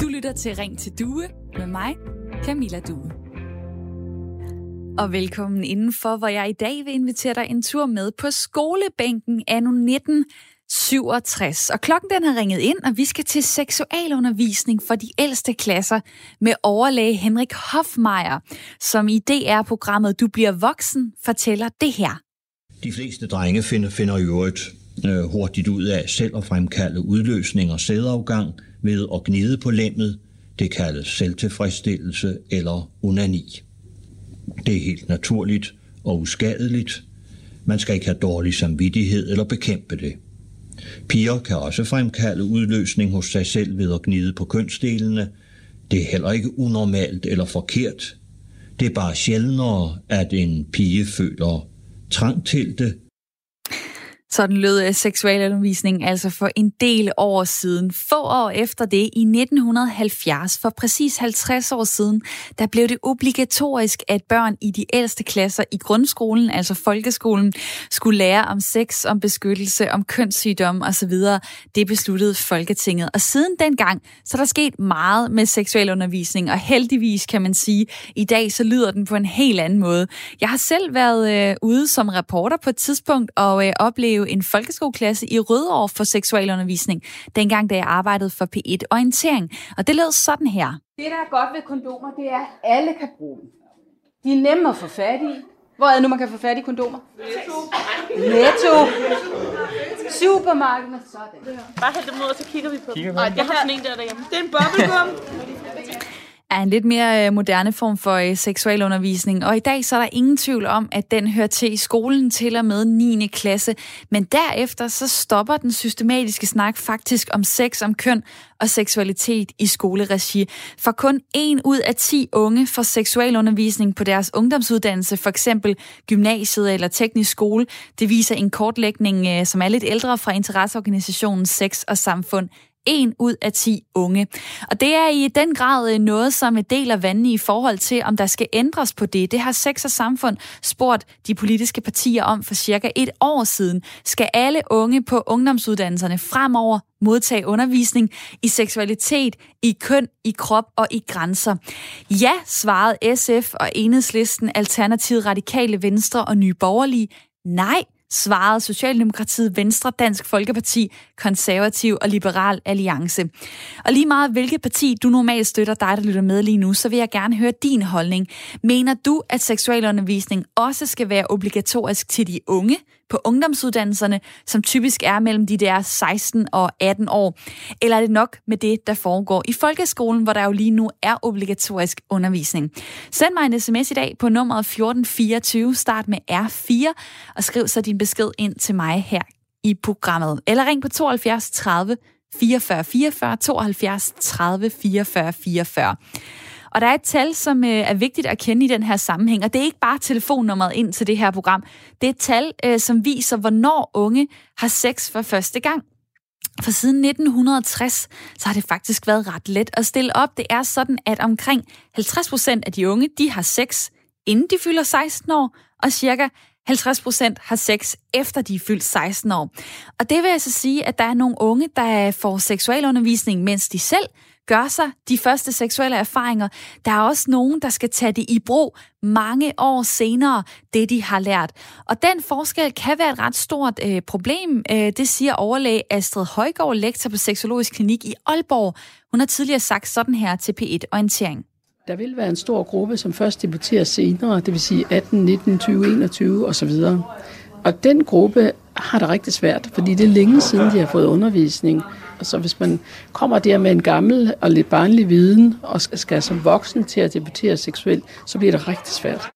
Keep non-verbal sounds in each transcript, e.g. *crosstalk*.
Du lytter til Ring til Due med mig, Camilla Due. Og velkommen indenfor, hvor jeg i dag vil invitere dig en tur med på skolebænken anno 1967. Og klokken den har ringet ind, og vi skal til seksualundervisning for de ældste klasser med overlæge Henrik Hofmeier, som i DR-programmet Du bliver voksen fortæller det her. De fleste drenge finder, finder i øvrigt øh, hurtigt ud af selv at fremkalde udløsning og sædafgang ved at gnide på lemmet. Det kaldes selvtilfredsstillelse eller onani. Det er helt naturligt og uskadeligt. Man skal ikke have dårlig samvittighed eller bekæmpe det. Piger kan også fremkalde udløsning hos sig selv ved at gnide på kønsdelene. Det er heller ikke unormalt eller forkert. Det er bare sjældnere, at en pige føler trang til det, sådan lød øh, seksualundervisning altså for en del år siden. Få år efter det, i 1970, for præcis 50 år siden, der blev det obligatorisk, at børn i de ældste klasser i grundskolen, altså folkeskolen, skulle lære om sex, om beskyttelse, om kønssygdom osv. Det besluttede Folketinget. Og siden dengang, så er der sket meget med seksualundervisning, og heldigvis kan man sige, i dag så lyder den på en helt anden måde. Jeg har selv været øh, ude som reporter på et tidspunkt og øh, oplevet jo en folkeskoleklasse i Rødovre for seksualundervisning, dengang da jeg arbejdede for P1 Orientering. Og det lød sådan her. Det, der er godt ved kondomer, det er, at alle kan bruge dem. De er nemme at få fat i. Hvor er det nu, man kan få fat i kondomer? Netto. Netto. Supermarkedet. Sådan. Bare hæld dem ud, og så kigger vi på dem. Jeg har sådan en der derhjemme. Det er en bubblegum er en lidt mere øh, moderne form for øh, seksualundervisning. Og i dag så er der ingen tvivl om, at den hører til i skolen til og med 9. klasse. Men derefter så stopper den systematiske snak faktisk om sex, om køn og seksualitet i skoleregi. For kun en ud af 10 unge får seksualundervisning på deres ungdomsuddannelse, for eksempel gymnasiet eller teknisk skole. Det viser en kortlægning, øh, som er lidt ældre fra interesseorganisationen Sex og Samfund en ud af 10 unge. Og det er i den grad øh, noget, som deler vandene i forhold til, om der skal ændres på det. Det har Sex og Samfund spurgt de politiske partier om for cirka et år siden. Skal alle unge på ungdomsuddannelserne fremover modtage undervisning i seksualitet, i køn, i krop og i grænser? Ja, svarede SF og Enhedslisten, Alternativet Radikale Venstre og Nye Borgerlige. Nej, svarede Socialdemokratiet, Venstre, Dansk Folkeparti, Konservativ og Liberal Alliance. Og lige meget hvilket parti du normalt støtter dig, der lytter med lige nu, så vil jeg gerne høre din holdning. Mener du, at seksualundervisning også skal være obligatorisk til de unge, på ungdomsuddannelserne, som typisk er mellem de der 16 og 18 år? Eller er det nok med det, der foregår i folkeskolen, hvor der jo lige nu er obligatorisk undervisning? Send mig en sms i dag på nummeret 1424, start med R4, og skriv så din besked ind til mig her i programmet. Eller ring på 72 30 44 44 72 30 44 44. Og der er et tal, som øh, er vigtigt at kende i den her sammenhæng, og det er ikke bare telefonnummeret ind til det her program. Det er et tal, øh, som viser, hvornår unge har sex for første gang. For siden 1960, så har det faktisk været ret let at stille op. Det er sådan, at omkring 50% af de unge, de har sex, inden de fylder 16 år, og cirka 50 procent har sex efter de er fyldt 16 år. Og det vil altså sige, at der er nogle unge, der får seksualundervisning, mens de selv gør sig de første seksuelle erfaringer. Der er også nogen, der skal tage det i brug mange år senere, det de har lært. Og den forskel kan være et ret stort øh, problem, øh, det siger overlæge Astrid Højgaard, lektor på Seksologisk Klinik i Aalborg. Hun har tidligere sagt sådan her til P1 Orientering. Der vil være en stor gruppe, som først debuterer senere, det vil sige 18, 19, 20, 21 osv. Og den gruppe har det rigtig svært, fordi det er længe siden, de har fået undervisning. Så hvis man kommer der med en gammel og lidt barnlig viden, og skal som voksen til at debutere seksuelt, så bliver det rigtig svært.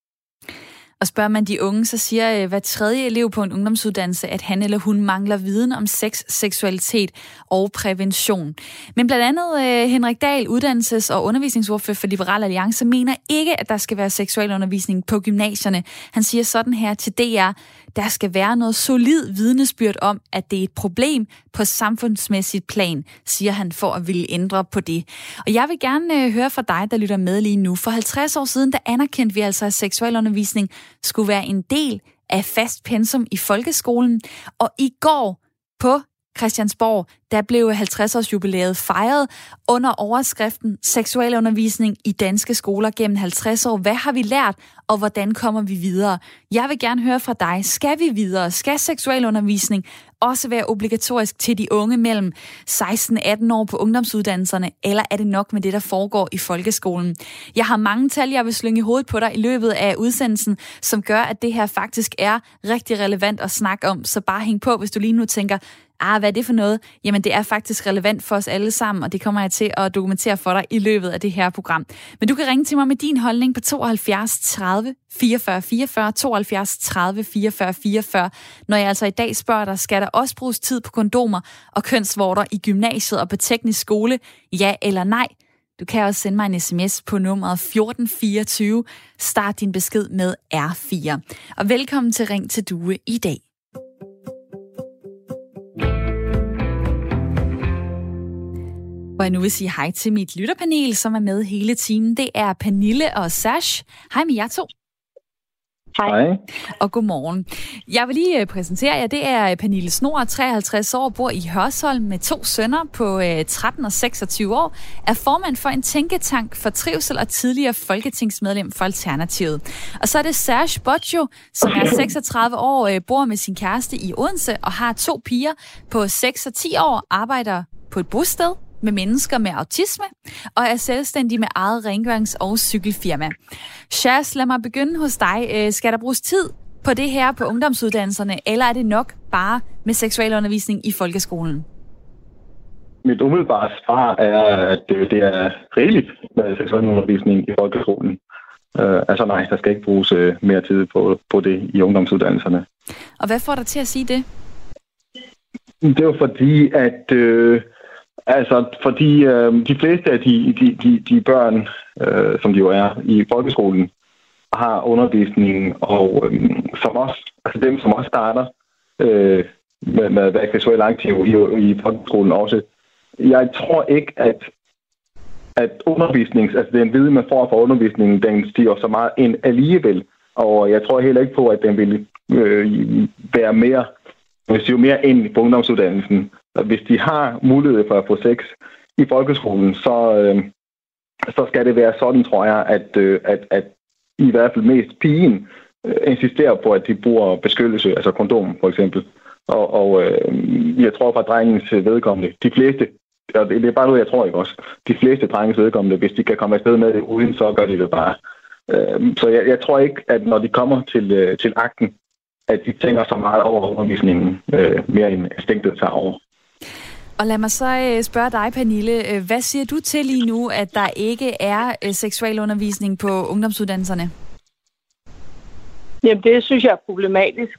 Og spørger man de unge, så siger øh, hver tredje elev på en ungdomsuddannelse, at han eller hun mangler viden om sex, seksualitet og prævention. Men blandt andet øh, Henrik Dahl, uddannelses- og undervisningsordfører for Liberal Alliance, mener ikke, at der skal være seksualundervisning på gymnasierne. Han siger sådan her til DR, der skal være noget solid vidnesbyrd om, at det er et problem på samfundsmæssigt plan, siger han for at ville ændre på det. Og jeg vil gerne øh, høre fra dig, der lytter med lige nu. For 50 år siden, der anerkendte vi altså, at seksualundervisning skulle være en del af fast pensum i folkeskolen. Og i går På Christiansborg, der blev 50-års jubilæet fejret under overskriften Seksualundervisning i danske skoler gennem 50 år. Hvad har vi lært, og hvordan kommer vi videre? Jeg vil gerne høre fra dig. Skal vi videre? Skal seksualundervisning også være obligatorisk til de unge mellem 16-18 år på ungdomsuddannelserne, eller er det nok med det, der foregår i folkeskolen? Jeg har mange tal, jeg vil slynge i hovedet på dig i løbet af udsendelsen, som gør, at det her faktisk er rigtig relevant at snakke om. Så bare hæng på, hvis du lige nu tænker, ah, hvad er det for noget? Jamen, det er faktisk relevant for os alle sammen, og det kommer jeg til at dokumentere for dig i løbet af det her program. Men du kan ringe til mig med din holdning på 72 30 44 44, 72 30 44 44, når jeg altså i dag spørger dig, skal der også bruges tid på kondomer og kønsvorter i gymnasiet og på teknisk skole? Ja eller nej? Du kan også sende mig en sms på nummeret 1424. Start din besked med R4. Og velkommen til Ring til Due i dag. Hvor jeg nu vil sige hej til mit lytterpanel, som er med hele timen. Det er Pernille og Sash. Hej med jer to. Hej. Og godmorgen. Jeg vil lige øh, præsentere jer. Det er Pernille Snor, 53 år, bor i Hørsholm med to sønner på 13 øh, og 26 år, er formand for en tænketank for trivsel og tidligere folketingsmedlem for Alternativet. Og så er det Serge Boccio, som er *clears throat* 36 år, øh, bor med sin kæreste i Odense og har to piger på 6 og 10 år, arbejder på et bosted med mennesker med autisme og er selvstændig med eget rengørings- og cykelfirma. Shaz, lad mig begynde hos dig. Øh, skal der bruges tid på det her på ungdomsuddannelserne, eller er det nok bare med seksualundervisning i folkeskolen? Mit umiddelbare svar er, at det er rigeligt med seksualundervisning i folkeskolen. Uh, altså nej, der skal ikke bruges uh, mere tid på, på det i ungdomsuddannelserne. Og hvad får dig til at sige det? Det er jo fordi, at uh, Altså, fordi øh, de fleste af de, de, de, de børn, øh, som de jo er i folkeskolen, har undervisning, og øh, som også, altså dem, som også starter øh, med, med at være seksuelt aktive i, i folkeskolen også. Jeg tror ikke, at, at undervisnings, altså den viden, man får fra undervisningen, den stiger så meget ind alligevel. Og jeg tror heller ikke på, at den vil øh, være mere, hvis jo mere ind på ungdomsuddannelsen, hvis de har mulighed for at få sex i folkeskolen, så, øh, så skal det være sådan, tror jeg, at, øh, at, at i hvert fald mest pigen øh, insisterer på, at de bruger beskyttelse, altså kondom for eksempel. Og, og øh, jeg tror fra drengens vedkommende, de fleste, og det er bare noget, jeg tror ikke også, de fleste drengens vedkommende, hvis de kan komme afsted med det uden, så gør de det bare. Øh, så jeg, jeg tror ikke, at når de kommer til, øh, til akten, at de tænker så meget over undervisningen, øh, mere end instinktet tager over. Og lad mig så øh, spørge dig, Pernille. Øh, hvad siger du til lige nu, at der ikke er øh, seksualundervisning på ungdomsuddannelserne? Jamen, det synes jeg er problematisk.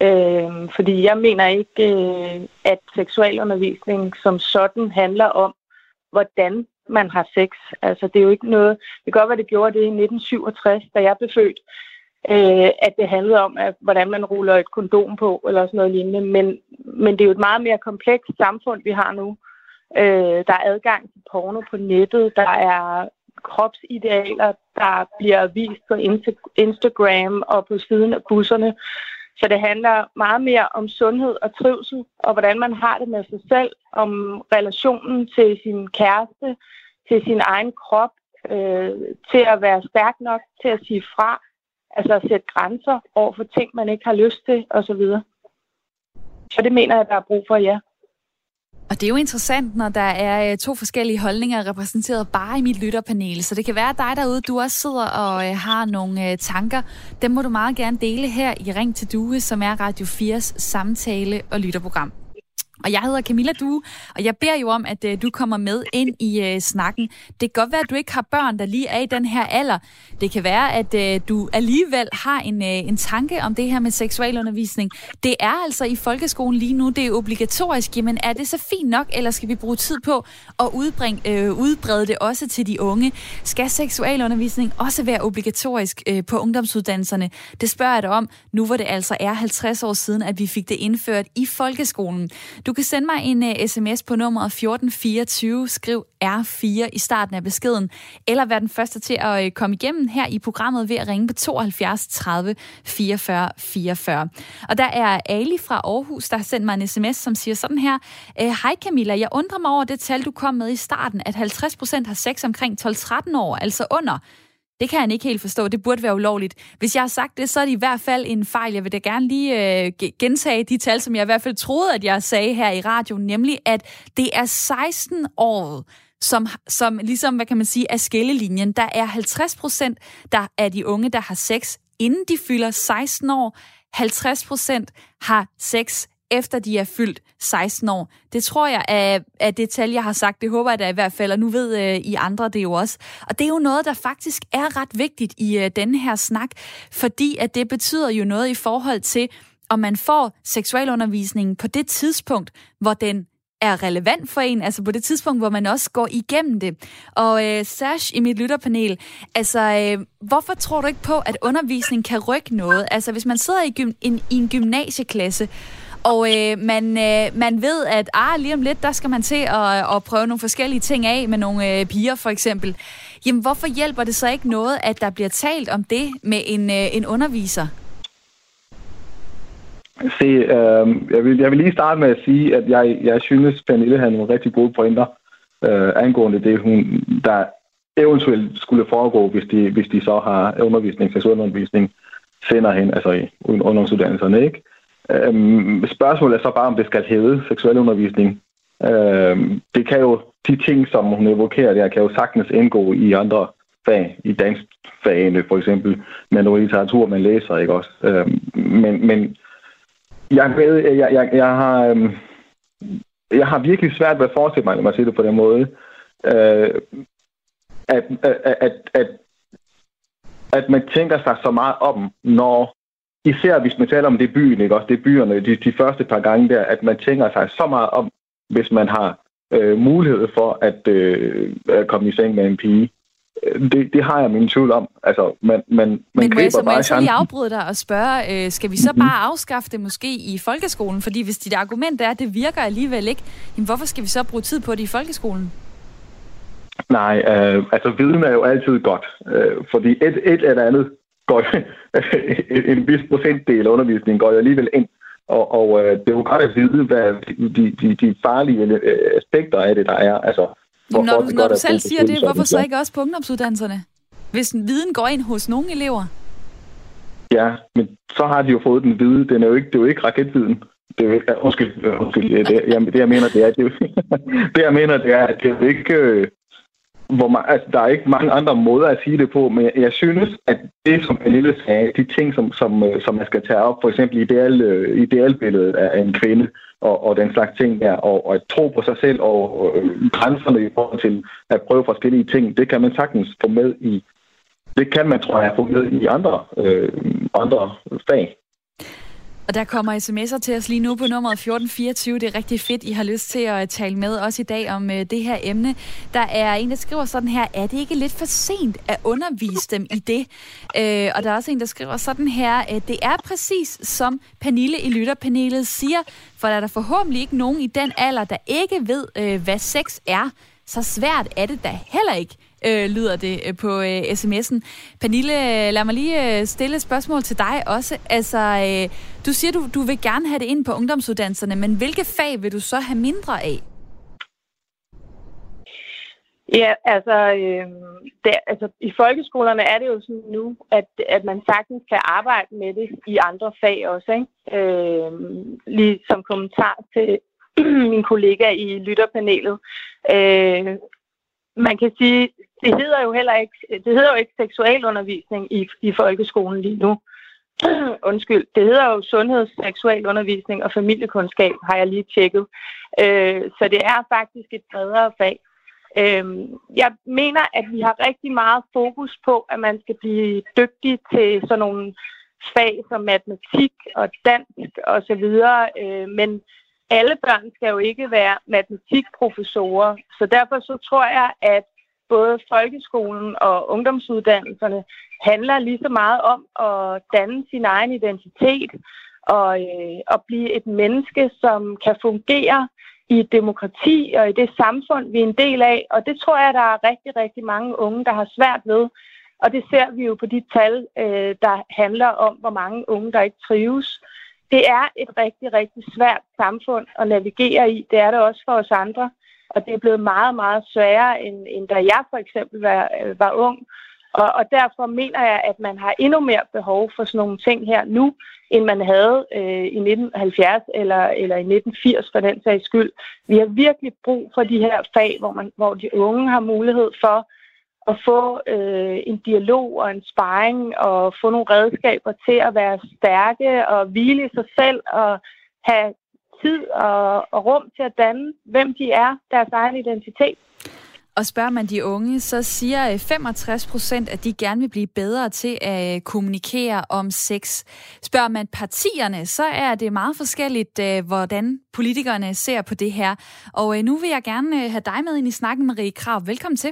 Øh, fordi jeg mener ikke, øh, at seksualundervisning som sådan handler om, hvordan man har sex. Altså, det er jo ikke noget... Det kan godt være, det gjorde det i 1967, da jeg blev født øh, at det handlede om, at, hvordan man ruller et kondom på, eller sådan noget lignende. Men, men det er jo et meget mere komplekst samfund, vi har nu. Øh, der er adgang til porno på nettet, der er kropsidealer, der bliver vist på Instagram og på siden af busserne. Så det handler meget mere om sundhed og trivsel, og hvordan man har det med sig selv, om relationen til sin kæreste, til sin egen krop, øh, til at være stærk nok til at sige fra, Altså at sætte grænser over for ting, man ikke har lyst til osv. Så det mener jeg, der er brug for, ja. Og det er jo interessant, når der er øh, to forskellige holdninger repræsenteret bare i mit lytterpanel. Så det kan være dig derude, du også sidder og øh, har nogle øh, tanker. Dem må du meget gerne dele her i Ring til Due, som er Radio 4's samtale- og lytterprogram. Og jeg hedder Camilla Due, og jeg beder jo om, at uh, du kommer med ind i uh, snakken. Det kan godt være, at du ikke har børn, der lige er i den her alder. Det kan være, at uh, du alligevel har en, uh, en tanke om det her med seksualundervisning. Det er altså i folkeskolen lige nu, det er obligatorisk. Jamen er det så fint nok, eller skal vi bruge tid på at udbring, uh, udbrede det også til de unge? Skal seksualundervisning også være obligatorisk uh, på ungdomsuddannelserne? Det spørger jeg dig om, nu hvor det altså er 50 år siden, at vi fik det indført i folkeskolen. Du kan sende mig en øh, uh, sms på nummeret 1424, skriv R4 i starten af beskeden, eller vær den første til at uh, komme igennem her i programmet ved at ringe på 72 30 44 44. Og der er Ali fra Aarhus, der har sendt mig en sms, som siger sådan her. Øh, Hej Camilla, jeg undrer mig over det tal, du kom med i starten, at 50% har sex omkring 12-13 år, altså under det kan han ikke helt forstå. Det burde være ulovligt. Hvis jeg har sagt det, så er det i hvert fald en fejl. Jeg vil da gerne lige øh, gentage de tal, som jeg i hvert fald troede, at jeg sagde her i radioen, nemlig at det er 16 år, som, som ligesom, hvad kan man sige, er skillelinjen. Der er 50 procent der er de unge, der har sex, inden de fylder 16 år. 50 procent har sex efter de er fyldt 16 år. Det tror jeg er, er det tal, jeg har sagt. Det håber jeg da i hvert fald, og nu ved øh, I andre det jo også. Og det er jo noget, der faktisk er ret vigtigt i øh, denne her snak, fordi at det betyder jo noget i forhold til, om man får seksualundervisningen på det tidspunkt, hvor den er relevant for en, altså på det tidspunkt, hvor man også går igennem det. Og øh, Sash i mit lytterpanel, altså øh, hvorfor tror du ikke på, at undervisning kan rykke noget? Altså hvis man sidder i, gym- en, i en gymnasieklasse, og øh, man, øh, man ved, at ah, lige om lidt, der skal man til at, at prøve nogle forskellige ting af med nogle øh, piger for eksempel. Jamen, hvorfor hjælper det så ikke noget, at der bliver talt om det med en, øh, en underviser? Se, øh, jeg, vil, jeg vil lige starte med at sige, at jeg, jeg synes, Pernille havde nogle rigtig gode pointer øh, angående det, hun, der eventuelt skulle foregå, hvis de, hvis de så har undervisning, seksualundervisning, sender hen, altså i ungdomsuddannelserne, ikke? Øhm, spørgsmålet er så bare, om det skal hedde seksuel undervisning. Øhm, det kan jo, de ting, som hun evokerer der, kan jo sagtens indgå i andre fag, i dansk fagene for eksempel, men noget litteratur, man læser, ikke også? Øhm, men, men jeg, ved, jeg, jeg, jeg har... Øhm, jeg har virkelig svært ved at forestille mig, når man siger det på den måde, øh, at, at, at, at, at man tænker sig så meget om, når især hvis man taler om det byen, ikke også? Det er byerne, de, de første par gange der, at man tænker sig så meget om, hvis man har øh, mulighed for at, øh, at komme i seng med en pige. Det, det har jeg min tvivl om. Altså, man, man, man Men må jeg, så, må jeg så lige afbryde dig og spørge, øh, skal vi så bare afskaffe det måske i folkeskolen? Fordi hvis dit argument er, at det virker alligevel ikke, jamen hvorfor skal vi så bruge tid på det i folkeskolen? Nej, øh, altså viden er jo altid godt, øh, fordi et, et eller andet går *laughs* en vis procentdel af undervisningen går jo alligevel ind. Og, og øh, det er jo godt at vide, hvad de, de, de farlige øh, aspekter af det, der er. Altså, Jamen, når du, når du selv siger det, hvorfor så ikke også på ungdomsuddannelserne? Hvis viden går ind hos nogle elever? Ja, men så har de jo fået den vide. Den er jo ikke, det er jo ikke raketviden. Det er undskyld, undskyld det, jamen, det, jeg mener, det er, det, *laughs* det, jeg mener, det er, at det er jo ikke, øh, hvor man, altså, der er ikke mange andre måder at sige det på, men jeg, jeg synes, at det, som Pernille sagde, de ting, som, som, øh, som man skal tage op, for eksempel ideal, øh, idealbilledet af en kvinde, og, og den slags ting der, og, og at tro på sig selv, og, og øh, grænserne i forhold til at prøve forskellige ting, det kan man sagtens få med i, det kan man, tror jeg, få med i andre, øh, andre fag. Og der kommer sms'er til os lige nu på nummeret 1424. Det er rigtig fedt, I har lyst til at tale med os i dag om øh, det her emne. Der er en, der skriver sådan her, er det ikke lidt for sent at undervise dem i det? Øh, og der er også en, der skriver sådan her, øh, det er præcis som Pernille i lytterpanelet siger, for der er der forhåbentlig ikke nogen i den alder, der ikke ved, øh, hvad sex er. Så svært er det da heller ikke øh, lyder det øh, på øh, sms'en. Pernille, øh, lad mig lige øh, stille et spørgsmål til dig også. Altså, øh, du siger, du, du vil gerne have det ind på ungdomsuddannelserne, men hvilke fag vil du så have mindre af? Ja, altså, øh, det, altså i folkeskolerne er det jo sådan nu, at, at man sagtens kan arbejde med det i andre fag også. Ikke? Øh, lige som kommentar til *clears throat* min kollega i lytterpanelet. Øh, man kan sige, det hedder jo heller ikke, det hedder jo ikke seksualundervisning i, i folkeskolen lige nu. *clears throat* Undskyld, det hedder jo sundheds, seksualundervisning og familiekundskab, har jeg lige tjekket. Øh, så det er faktisk et bredere fag. Øh, jeg mener, at vi har rigtig meget fokus på, at man skal blive dygtig til sådan nogle fag som matematik og dansk osv., øh, men alle børn skal jo ikke være matematikprofessorer, så derfor så tror jeg, at både folkeskolen og ungdomsuddannelserne handler lige så meget om at danne sin egen identitet og, øh, og blive et menneske, som kan fungere i et demokrati og i det samfund, vi er en del af. Og det tror jeg, der er rigtig, rigtig mange unge, der har svært ved. Og det ser vi jo på de tal, øh, der handler om, hvor mange unge, der ikke trives. Det er et rigtig, rigtig svært samfund at navigere i. Det er det også for os andre. Og det er blevet meget, meget sværere, end, end da jeg for eksempel var, øh, var ung. Og, og derfor mener jeg, at man har endnu mere behov for sådan nogle ting her nu, end man havde øh, i 1970 eller, eller i 1980 for den sags skyld. Vi har virkelig brug for de her fag, hvor, man, hvor de unge har mulighed for at få øh, en dialog og en sparring og få nogle redskaber til at være stærke og hvile i sig selv og have tid og, og rum til at danne, hvem de er, deres egen identitet. Og spørger man de unge, så siger øh, 65 procent, at de gerne vil blive bedre til at øh, kommunikere om sex. Spørger man partierne, så er det meget forskelligt, øh, hvordan politikerne ser på det her. Og nu vil jeg gerne have dig med ind i snakken, Marie Krav. Velkommen til.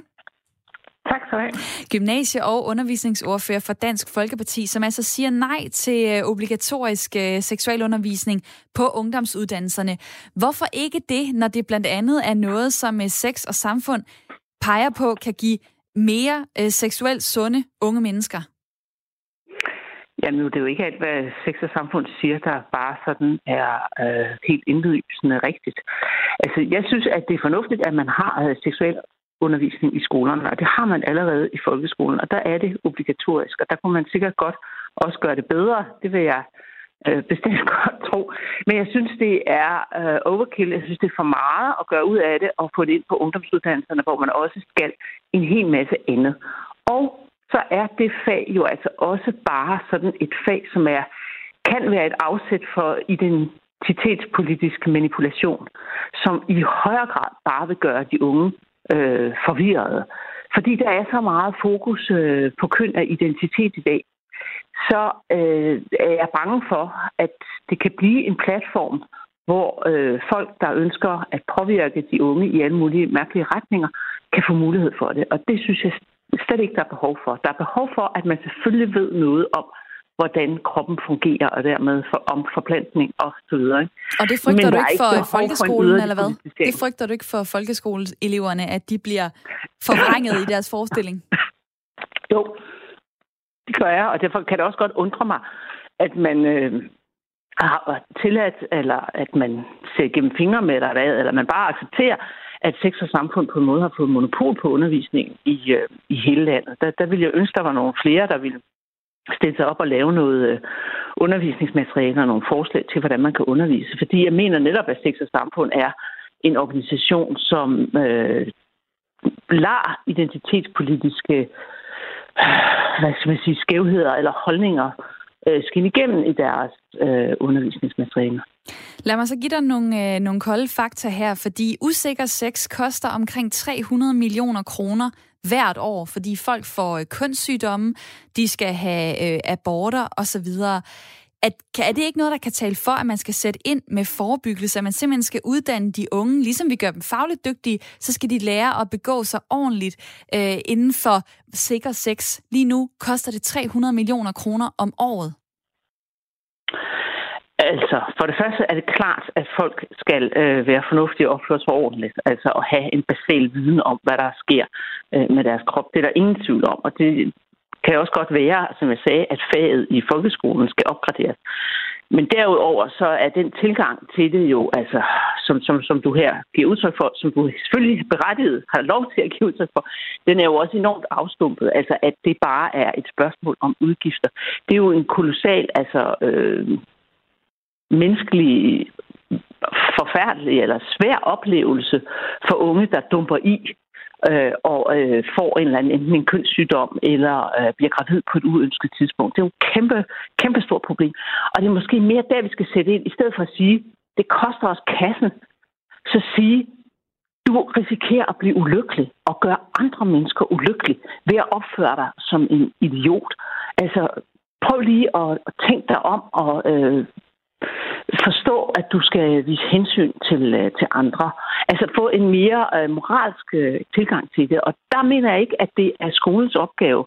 Tak skal du have. Gymnasie- og undervisningsordfører for Dansk Folkeparti, som altså siger nej til obligatorisk seksualundervisning på ungdomsuddannelserne. Hvorfor ikke det, når det blandt andet er noget, som sex og samfund peger på kan give mere øh, seksuelt sunde unge mennesker? Jamen, det er jo ikke alt, hvad sex og samfund siger, der bare sådan er øh, helt indlysende rigtigt. Altså, jeg synes, at det er fornuftigt, at man har øh, seksuel undervisning i skolerne, og det har man allerede i folkeskolen, og der er det obligatorisk, og der kunne man sikkert godt også gøre det bedre. Det vil jeg øh, bestemt *laughs* godt tro. Men jeg synes, det er øh, overkill. Jeg synes, det er for meget at gøre ud af det og få det ind på ungdomsuddannelserne, hvor man også skal en hel masse andet. Og så er det fag jo altså også bare sådan et fag, som er kan være et afsæt for identitetspolitisk manipulation, som i højere grad bare vil gøre de unge øh, forvirrede. Fordi der er så meget fokus øh, på køn og identitet i dag, så øh, er jeg bange for, at det kan blive en platform, hvor øh, folk, der ønsker at påvirke de unge i alle mulige mærkelige retninger, kan få mulighed for det. Og det synes jeg slet ikke, der er behov for. Der er behov for, at man selvfølgelig ved noget om, hvordan kroppen fungerer, og dermed for, om forplantning og så videre. Og det frygter Men du ikke for folkeskolen, for eller hvad? Det frygter du ikke for folkeskoleeleverne, at de bliver forvrænget i deres forestilling? *laughs* Jo, det gør jeg, og derfor kan det også godt undre mig, at man øh, har tilladt, eller at man ser gennem fingre med eller hvad, eller man bare accepterer, at sex og samfund på en måde har fået monopol på undervisning i, øh, i hele landet. Der, der ville jeg ønske, der var nogle flere, der ville stille sig op og lave noget øh, undervisningsmateriale og nogle forslag til, hvordan man kan undervise. Fordi jeg mener netop, at sex og samfund er en organisation, som øh, lader identitetspolitiske øh, hvad skal man sige, skævheder eller holdninger øh, skinne igennem i deres øh, undervisningsmaterialer. Lad mig så give dig nogle, øh, nogle kolde fakta her, fordi usikker sex koster omkring 300 millioner kroner hvert år, fordi folk får øh, kønssygdomme, de skal have øh, aborter osv at, er det ikke noget, der kan tale for, at man skal sætte ind med forebyggelse, at man simpelthen skal uddanne de unge, ligesom vi gør dem fagligt dygtige, så skal de lære at begå sig ordentligt øh, inden for sikker sex. Lige nu koster det 300 millioner kroner om året. Altså, for det første er det klart, at folk skal øh, være fornuftige og opføre sig ordentligt. Altså at have en basal viden om, hvad der sker øh, med deres krop. Det er der ingen tvivl om. Og det, kan også godt være, som jeg sagde, at faget i folkeskolen skal opgraderes. Men derudover så er den tilgang til det jo, altså, som, som, som du her giver udtryk for, som du selvfølgelig berettiget har lov til at give udtryk for, den er jo også enormt afstumpet. Altså, at det bare er et spørgsmål om udgifter. Det er jo en kolossal, altså, øh, menneskelig forfærdelig eller svær oplevelse for unge, der dumper i øh, og øh, får en eller anden enten en kønssygdom eller øh, bliver gravid på et uønsket tidspunkt. Det er jo et kæmpe, kæmpe stort problem. Og det er måske mere der, vi skal sætte ind, i stedet for at sige, det koster os kassen, så sige, du risikerer at blive ulykkelig og gøre andre mennesker ulykkelige ved at opføre dig som en idiot. Altså, prøv lige at, tænke dig om og øh, forstå, at du skal vise hensyn til, øh, til andre. Altså få en mere øh, moralsk øh, tilgang til det. Og der mener jeg ikke, at det er skolens opgave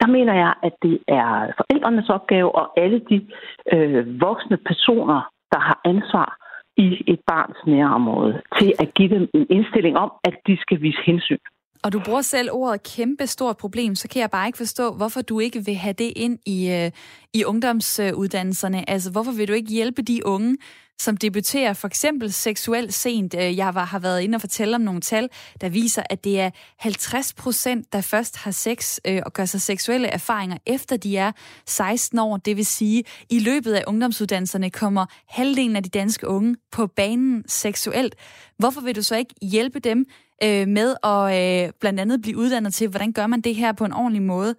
der mener jeg, at det er forældrenes opgave og alle de øh, voksne personer, der har ansvar i et barns nærområde, til at give dem en indstilling om, at de skal vise hensyn. Og du bruger selv ordet kæmpe stort problem, så kan jeg bare ikke forstå, hvorfor du ikke vil have det ind i, øh, i ungdomsuddannelserne. Altså, hvorfor vil du ikke hjælpe de unge, som debuterer for eksempel seksuelt sent. Øh, jeg var, har været inde og fortælle om nogle tal, der viser, at det er 50 procent, der først har sex øh, og gør sig seksuelle erfaringer, efter de er 16 år. Det vil sige, i løbet af ungdomsuddannelserne kommer halvdelen af de danske unge på banen seksuelt. Hvorfor vil du så ikke hjælpe dem øh, med at øh, blandt andet blive uddannet til, hvordan gør man det her på en ordentlig måde,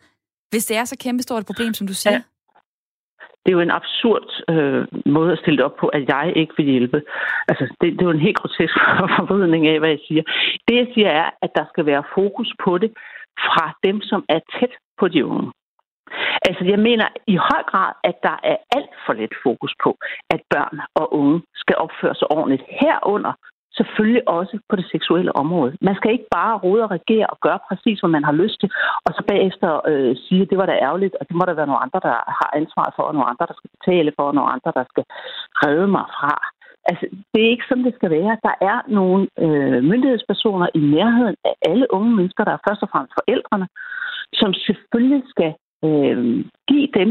hvis det er så kæmpestort et problem, som du siger? Ja. Det er jo en absurd øh, måde at stille det op på, at jeg ikke vil hjælpe. Altså, det, det er jo en helt grotesk *laughs* forvridning af, hvad jeg siger. Det, jeg siger, er, at der skal være fokus på det fra dem, som er tæt på de unge. Altså, jeg mener i høj grad, at der er alt for lidt fokus på, at børn og unge skal opføre sig ordentligt. Herunder selvfølgelig også på det seksuelle område. Man skal ikke bare rode og regere og gøre præcis, hvad man har lyst til, og så bagefter øh, sige, at det var da ærgerligt, og det må der være nogle andre, der har ansvar for, og nogle andre, der skal betale for, og nogle andre, der skal redde mig fra. Altså, det er ikke sådan, det skal være. Der er nogle øh, myndighedspersoner i nærheden af alle unge mennesker, der er først og fremmest forældrene, som selvfølgelig skal øh, give dem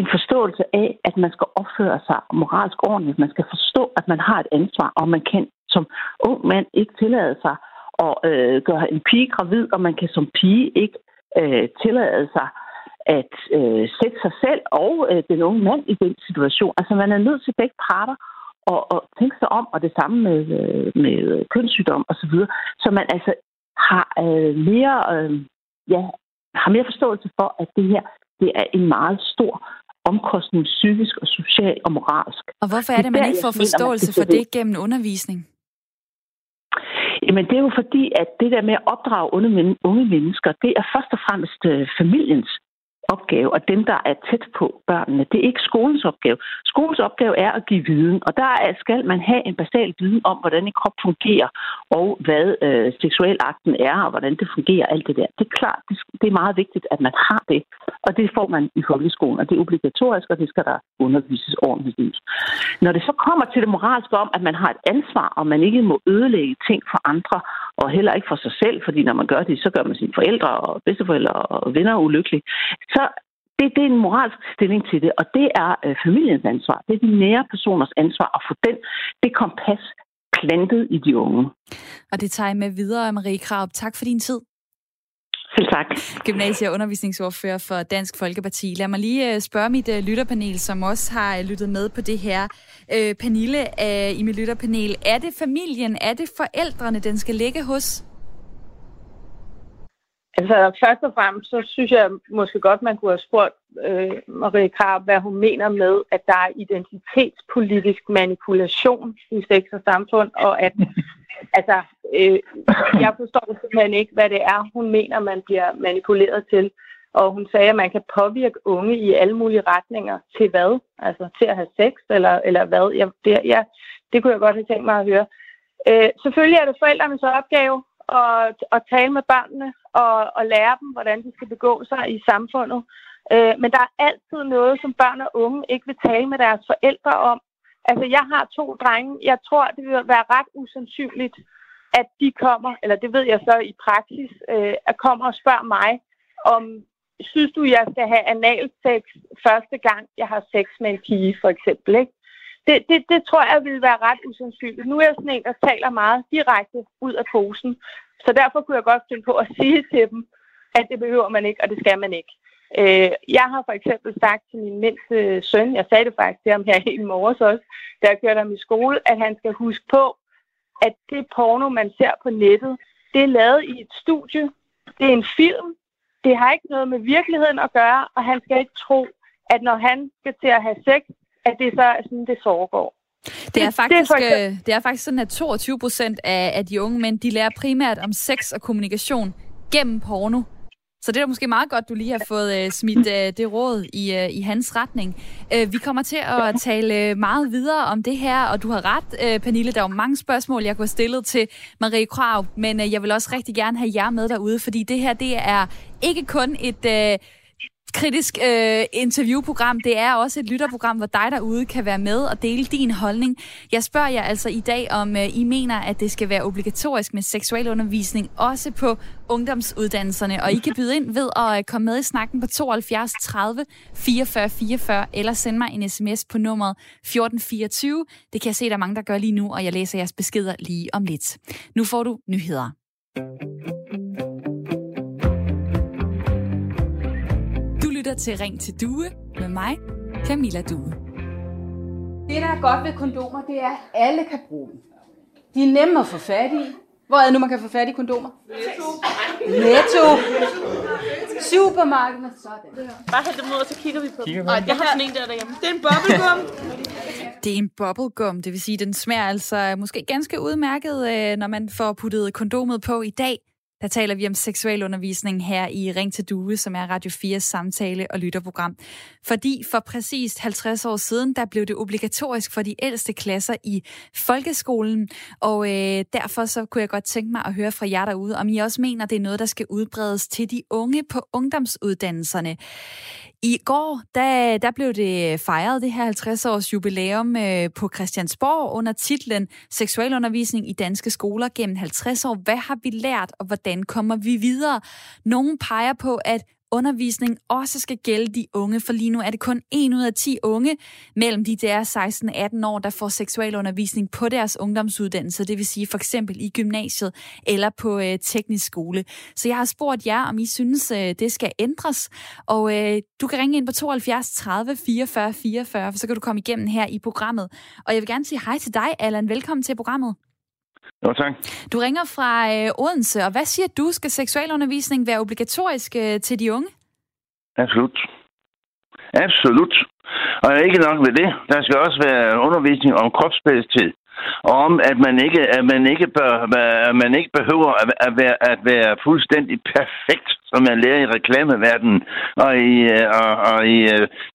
en forståelse af, at man skal opføre sig moralsk ordentligt. Man skal forstå, at man har et ansvar, og man kan som ung mand ikke tillade sig at øh, gøre en pige gravid, og man kan som pige ikke øh, tillade sig at øh, sætte sig selv og øh, den unge mand i den situation. Altså man er nødt til begge parter og, og tænke sig om, og det samme med, øh, med kønssygdom osv., så, så man altså har øh, mere øh, ja, har mere forståelse for, at det her det er en meget stor omkostning psykisk og social og moralsk. Og hvorfor er det, man ikke får forståelse for det gennem undervisning? Jamen, det er jo fordi, at det der med at opdrage unge mennesker, det er først og fremmest øh, familiens opgave, og dem, der er tæt på børnene. Det er ikke skolens opgave. Skolens opgave er at give viden, og der skal man have en basal viden om, hvordan en krop fungerer, og hvad øh, seksualakten er, og hvordan det fungerer, alt det der. Det er klart, det er meget vigtigt, at man har det, og det får man i folkeskolen, og det er obligatorisk, og det skal der undervises ordentligt i. Når det så kommer til det moralske om, at man har et ansvar, og man ikke må ødelægge ting for andre, og heller ikke for sig selv, fordi når man gør det, så gør man sine forældre og bedsteforældre og venner ulykkelige, så det, det er en moralsk stilling til det, og det er øh, familiens ansvar. Det er de nære personers ansvar at få den, det kompas plantet i de unge. Og det tager jeg med videre, Marie Krab. Tak for din tid. Selv tak. Gymnasie- og undervisningsordfører for Dansk Folkeparti. Lad mig lige øh, spørge mit øh, lytterpanel, som også har øh, lyttet med på det her. Øh, Pernille øh, i mit lytterpanel, er det familien, er det forældrene, den skal ligge hos? Altså først og fremmest, så synes jeg måske godt, man kunne have spurgt øh, Marie Krab, hvad hun mener med, at der er identitetspolitisk manipulation i sex og samfund, og at *laughs* altså, øh, jeg forstår simpelthen ikke, hvad det er, hun mener, man bliver manipuleret til. Og hun sagde, at man kan påvirke unge i alle mulige retninger. Til hvad? Altså til at have sex, eller, eller hvad? Jeg, det, ja, det kunne jeg godt have tænkt mig at høre. Øh, selvfølgelig er det forældrenes opgave at, at tale med børnene og, og lære dem, hvordan de skal begå sig i samfundet. Øh, men der er altid noget, som børn og unge ikke vil tale med deres forældre om. Altså, jeg har to drenge. Jeg tror, det vil være ret usandsynligt, at de kommer, eller det ved jeg så i praksis, øh, at kommer og spørger mig, om synes du, jeg skal have analsex første gang, jeg har sex med en pige, for eksempel, ikke? Det, det, det tror jeg vil være ret usandsynligt. Nu er jeg sådan en, der taler meget direkte ud af posen. Så derfor kunne jeg godt finde på at *laughs* sige til dem, at det behøver man ikke, og det skal man ikke. Øh, jeg har for eksempel sagt til min mindste søn, jeg sagde det faktisk til ham her i morges også, da jeg kørte ham i skole, at han skal huske på, at det porno, man ser på nettet, det er lavet i et studie. Det er en film. Det har ikke noget med virkeligheden at gøre, og han skal ikke tro, at når han skal til at have sex, at det så er sådan, det foregår. Det er, faktisk, det, er det er faktisk sådan, at 22 procent af, af de unge mænd, de lærer primært om sex og kommunikation gennem porno. Så det er måske meget godt, du lige har fået uh, smidt uh, det råd i, uh, i hans retning. Uh, vi kommer til at tale meget videre om det her, og du har ret, uh, Pernille. Der er jo mange spørgsmål, jeg kunne have stillet til Marie Krav, men uh, jeg vil også rigtig gerne have jer med derude, fordi det her, det er ikke kun et... Uh, kritisk øh, interviewprogram. Det er også et lytterprogram, hvor dig derude kan være med og dele din holdning. Jeg spørger jer altså i dag, om øh, I mener, at det skal være obligatorisk med seksualundervisning, også på ungdomsuddannelserne. Og I kan byde ind ved at øh, komme med i snakken på 72 30 44 44, eller sende mig en sms på nummeret 1424. Det kan jeg se, der er mange, der gør lige nu, og jeg læser jeres beskeder lige om lidt. Nu får du nyheder. Lytter til Ring til Due med mig, Camilla Due. Det, der er godt ved kondomer, det er, at alle kan bruge dem. De er nemme at få fat i. Hvor er det nu, man kan få fat i kondomer? Netto. Netto. Supermarkedet. Sådan. Bare hæld dem ud, og så kigger vi på dem. Nej, jeg har sådan en der derhjemme. Det er en bubblegum. Det er en bubblegum, det vil sige, den smager altså måske ganske udmærket, øh, når man får puttet kondomet på i dag. Der taler vi om seksualundervisning her i Ring til Due, som er Radio 4's samtale- og lytterprogram. Fordi for præcis 50 år siden, der blev det obligatorisk for de ældste klasser i folkeskolen. Og øh, derfor så kunne jeg godt tænke mig at høre fra jer derude, om I også mener, det er noget, der skal udbredes til de unge på ungdomsuddannelserne. I går, der, der blev det fejret, det her 50-års jubilæum øh, på Christiansborg under titlen Seksualundervisning i danske skoler gennem 50 år. Hvad har vi lært, og hvordan kommer vi videre? Nogen peger på, at undervisning også skal gælde de unge, for lige nu er det kun 1 ud af 10 unge mellem de der 16-18 år, der får seksualundervisning på deres ungdomsuddannelse, det vil sige for eksempel i gymnasiet eller på øh, teknisk skole. Så jeg har spurgt jer, om I synes, øh, det skal ændres, og øh, du kan ringe ind på 72 30 44 44, for så kan du komme igennem her i programmet. Og jeg vil gerne sige hej til dig, Allan. Velkommen til programmet. Jo, tak. Du ringer fra øh, Odense, og hvad siger du? Skal seksualundervisning være obligatorisk øh, til de unge? Absolut. Absolut. Og ikke nok ved det. Der skal også være undervisning om kropsbevidsthed. Og om, at man ikke, at man ikke, bør, at man ikke behøver at, at, være, at være fuldstændig perfekt, som man lærer i reklameverdenen og i, øh, og, og i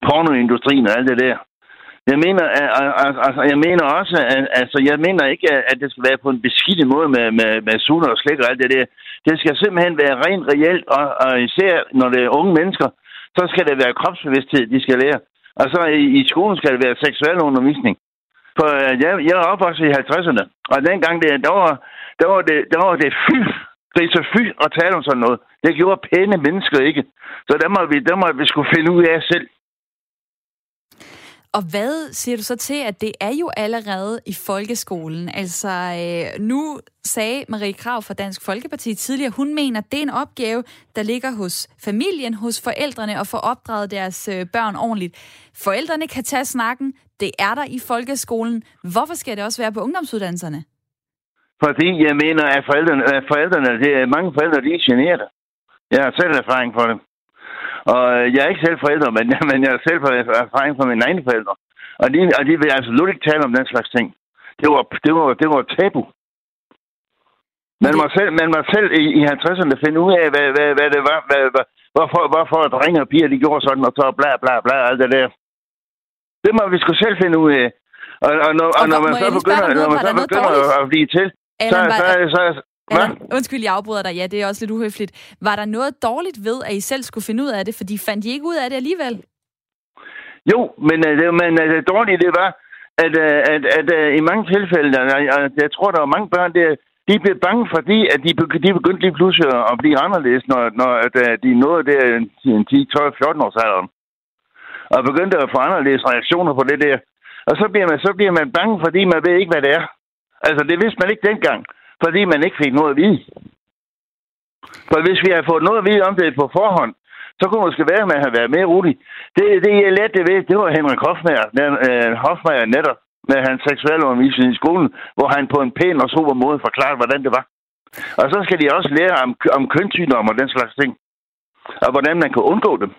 pornoindustrien og alt det der. Jeg mener, altså, jeg mener også, at, altså, jeg mener ikke, at det skal være på en beskidt måde med, med, med suner og slik og alt det der. Det skal simpelthen være rent reelt, og, og især når det er unge mennesker, så skal det være kropsbevidsthed, de skal lære. Og så i, i skolen skal det være seksuel undervisning. For øh, jeg, jeg er opvokset i 50'erne, og dengang det, der, var, der, var det, der var det fy, det er så fy at tale om sådan noget. Det gjorde pæne mennesker ikke. Så der må vi, der må vi skulle finde ud af selv. Og hvad siger du så til, at det er jo allerede i folkeskolen? Altså, øh, nu sagde Marie Krav fra Dansk Folkeparti tidligere, hun mener, at det er en opgave, der ligger hos familien, hos forældrene og få opdraget deres øh, børn ordentligt. Forældrene kan tage snakken, det er der i folkeskolen. Hvorfor skal det også være på ungdomsuddannelserne? Fordi jeg mener, at forældrene, at forældrene det er mange forældre, de er generet. Jeg har selv erfaring for det. Og øh, jeg er ikke selv forældre, men, *laughs* men jeg har selv erfaring fra mine egne forældre. Og de, og de vil absolut ikke tale om den slags ting. Det var, det var, det var tabu. Man må selv, man må selv i, i 50'erne finde ud af, hvad, hvad, hvad det var, hvad, hvad, hvorfor, hvorfor drenge og piger, de gjorde sådan, og så bla bla bla, alt det der. Det må vi sgu selv finde ud af. Og, og, når, og, og når man så begynder, når man så begynder at blive til, så, så, så, hvad? Undskyld, jeg afbryder dig. Ja, det er også lidt uhøfligt. Var der noget dårligt ved, at I selv skulle finde ud af det? Fordi fandt I ikke ud af det alligevel? Jo, men, øh, det, men øh, det dårlige, det var, at, øh, at, at, at i mange tilfælde, jeg, jeg tror, der var mange børn, der, de blev bange, fordi at de, de begyndte lige pludselig at blive anderledes, når, når at, de nåede der en 10, 12, 14 års alder. Og begyndte at få anderledes reaktioner på det der. Og så bliver man, så bliver man bange, fordi man ved ikke, hvad det er. Altså, det vidste man ikke dengang fordi man ikke fik noget at vide. For hvis vi havde fået noget at vide om det på forhånd, så kunne det måske være, at man havde været mere rolig. Det, det jeg lærte det ved, det var Henrik Hofmeier, den, øh, Hofmeier netop, med hans seksuelle undervisning i skolen, hvor han på en pæn og super måde forklarede, hvordan det var. Og så skal de også lære om, om kønssygdomme og den slags ting. Og hvordan man kan undgå dem.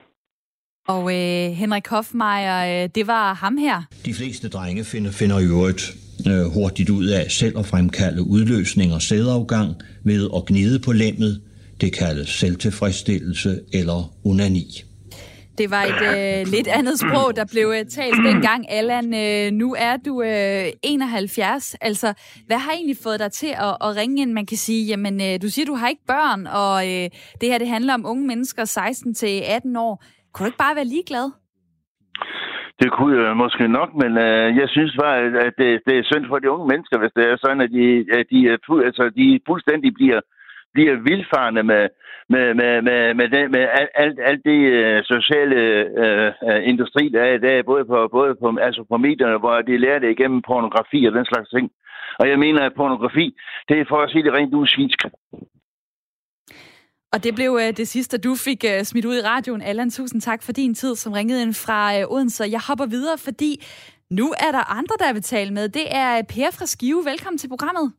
Og øh, Henrik Hofmeier, øh, det var ham her. De fleste drenge finder, finder i øvrigt øh, hurtigt ud af selv at fremkalde udløsning og sædafgang ved at gnide på lemmet. Det kaldes selvtilfredsstillelse eller onani. Det var et øh, lidt andet sprog, der blev øh, talt dengang. Allan, øh, nu er du øh, 71. Altså, hvad har egentlig fået dig til at, at ringe ind? Man kan sige, jamen, øh, du siger, du har ikke børn, og øh, det her det handler om unge mennesker 16 til 18 år. Kunne du ikke bare være ligeglad? Det kunne jeg måske nok, men øh, jeg synes bare, at det, det er synd for de unge mennesker, hvis det er sådan, at de, at de, altså, de fuldstændig bliver, bliver vildfarne med, med, med, med, med, det, med alt, alt, alt det øh, sociale øh, industri, der er i dag, både på, både på, altså på medierne, hvor de lærer det igennem pornografi og den slags ting. Og jeg mener, at pornografi, det er for at sige det rent ud, svinsk. Og det blev øh, det sidste, du fik øh, smidt ud i radioen. Allan, tusind tak for din tid, som ringede ind fra øh, Odense. Jeg hopper videre, fordi nu er der andre, der vil tale med. Det er Per fra Skive. Velkommen til programmet.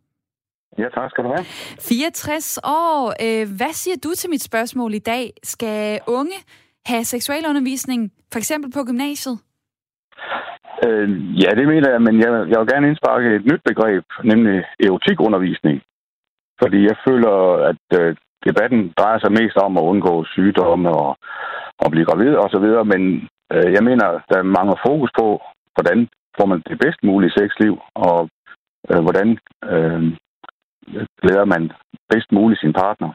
Ja, tak skal du have. 64 år. Øh, hvad siger du til mit spørgsmål i dag? Skal unge have seksualundervisning, for eksempel på gymnasiet? Øh, ja, det mener jeg, men jeg, jeg vil gerne indsparke et nyt begreb, nemlig erotikundervisning. Fordi jeg føler, at øh, debatten drejer sig mest om at undgå sygdomme og, og blive gravid og så videre, men øh, jeg mener, der mangler fokus på, hvordan får man det bedst mulige sexliv, og øh, hvordan øh, glæder man bedst muligt sin partner.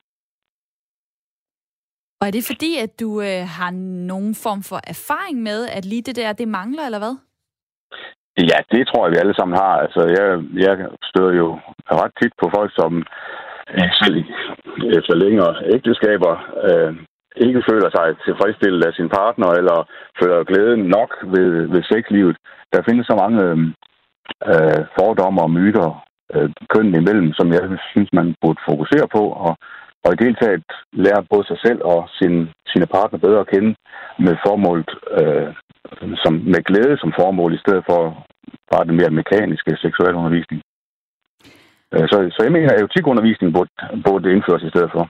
Og er det fordi, at du øh, har nogen form for erfaring med, at lige det der, det mangler, eller hvad? Ja, det tror jeg, vi alle sammen har. Altså, jeg, jeg støder jo ret tit på folk, som selv efter længere ægteskaber øh, ikke føler sig tilfredsstillet af sin partner, eller føler glæden nok ved, ved sexlivet. Der findes så mange øh, øh fordomme og myter øh, kønnen imellem, som jeg synes, man burde fokusere på, og, og i det taget lære både sig selv og sin, sine partner bedre at kende med formålet, øh, som, med glæde som formål, i stedet for bare den mere mekaniske seksuelle undervisning. Så, så jeg mener, at erotikundervisning burde, burde indføres i stedet for.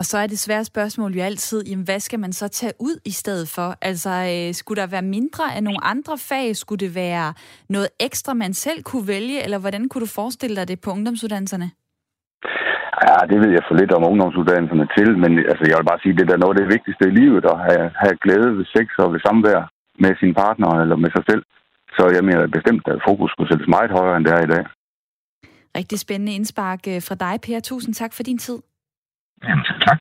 Og så er det svære spørgsmål jo altid, jamen, hvad skal man så tage ud i stedet for? Altså, øh, skulle der være mindre af nogle andre fag? Skulle det være noget ekstra, man selv kunne vælge? Eller hvordan kunne du forestille dig det på ungdomsuddannelserne? Ja, det ved jeg for lidt om ungdomsuddannelserne til, men altså, jeg vil bare sige, at det er noget af det vigtigste i livet, at have, have glæde ved sex og ved samvær med sin partner eller med sig selv. Så jeg mener bestemt, at fokus skulle sættes meget højere, end det er i dag. Rigtig spændende indspark øh, fra dig, Per. Tusind tak for din tid. Jamen, tak.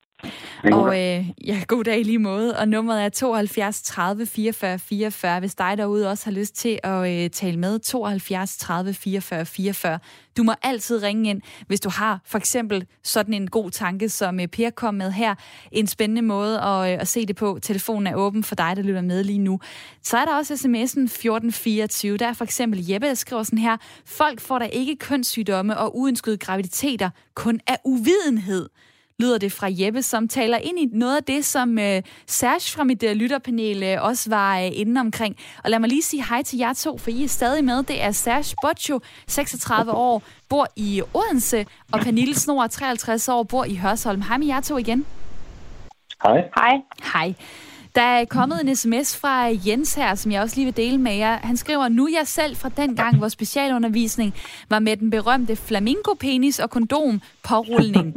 Og øh, ja, god dag i lige måde. Og nummeret er 72 30 44 44, hvis dig derude også har lyst til at øh, tale med. 72 30 44 44. Du må altid ringe ind, hvis du har for eksempel sådan en god tanke, som øh, Per kom med her. En spændende måde at, øh, at se det på. Telefonen er åben for dig, der lytter med lige nu. Så er der også sms'en 1424. Der er for eksempel Jeppe, der skriver sådan her. Folk får da ikke kønssygdomme og uønskede graviditeter, kun af uvidenhed lyder det fra Jeppe, som taler ind i noget af det, som øh, Serge fra mit øh, lytterpanel øh, også var øh, inde omkring. Og lad mig lige sige hej til jer to, for I er stadig med. Det er Serge Boccio, 36 år, bor i Odense, og Pernille Snor, 53 år, bor i Hørsholm. Hej med jer to igen. Hej. Hej. Hej. Der er kommet en sms fra Jens her, som jeg også lige vil dele med jer. Han skriver, nu jeg selv fra den gang, hvor specialundervisning var med den berømte flamingo-penis og kondom pårulning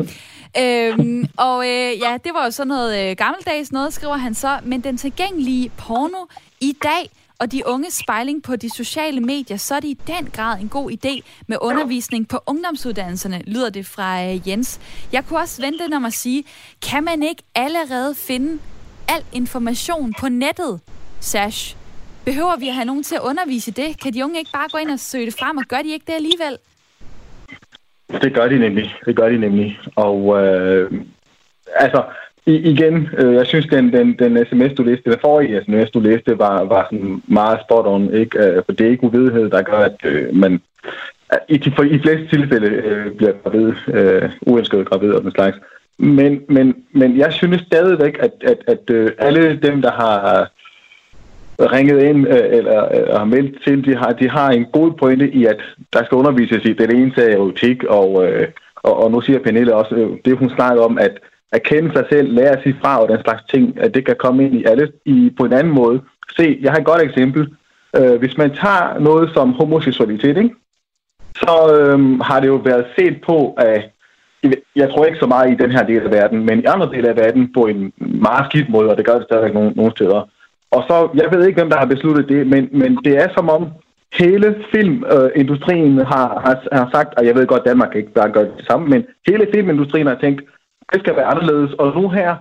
øhm, og øh, ja, det var jo sådan noget øh, gammeldags noget, skriver han så. Men den tilgængelige porno i dag og de unge spejling på de sociale medier, så er det i den grad en god idé med undervisning på ungdomsuddannelserne, lyder det fra øh, Jens. Jeg kunne også vente om at sige, kan man ikke allerede finde al information på nettet, Sash? Behøver vi at have nogen til at undervise det? Kan de unge ikke bare gå ind og søge det frem, og gør de ikke det alligevel? Det gør de nemlig. Det gør de nemlig. Og øh, altså, i, igen, øh, jeg synes, den, den, den sms, du læste, den forrige sms, du læste, var, var sådan meget spot on, ikke? Øh, for det er ikke uvidenhed, der gør, at øh, man i de, for, i de fleste tilfælde øh, bliver gravid, øh, uønsket gravid og den slags. Men, men, men jeg synes stadigvæk, at, at, at øh, alle dem, der har ringet ind øh, eller øh, har meldt til, de har, de har en god pointe i, at der skal undervises i den ene sag erotik, og, øh, og, og nu siger Pernille også, øh, det hun snakker om, at erkende sig selv, lære at sige fra og den slags ting, at det kan komme ind i alle i, på en anden måde. Se, jeg har et godt eksempel. Øh, hvis man tager noget som homoseksualitet, ikke? så øh, har det jo været set på af jeg tror ikke så meget i den her del af verden, men i andre dele af verden på en meget skidt måde, og det gør det stadigvæk nogle, nogle steder. Og så, jeg ved ikke, hvem der har besluttet det, men, men det er som om hele filmindustrien øh, har, har, har sagt, og jeg ved godt, Danmark ikke bare gør det samme, men hele filmindustrien har tænkt, det skal være anderledes. Og nu her,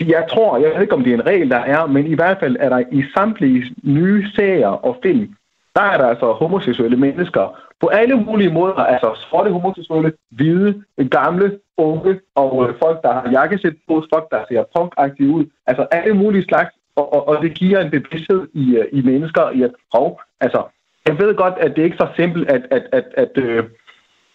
jeg tror, jeg ved ikke, om det er en regel, der er, men i hvert fald er der i samtlige nye serier og film, der er der altså homoseksuelle mennesker på alle mulige måder, altså sorte homoseksuelle, hvide, gamle, unge og øh, folk, der har jakkesæt på, folk, der ser punk ud, altså alle mulige slags, og, og, og det giver en bevidsthed i, øh, i mennesker i at, hov, altså, jeg ved godt, at det er ikke så simpelt, at, at, at, at, øh,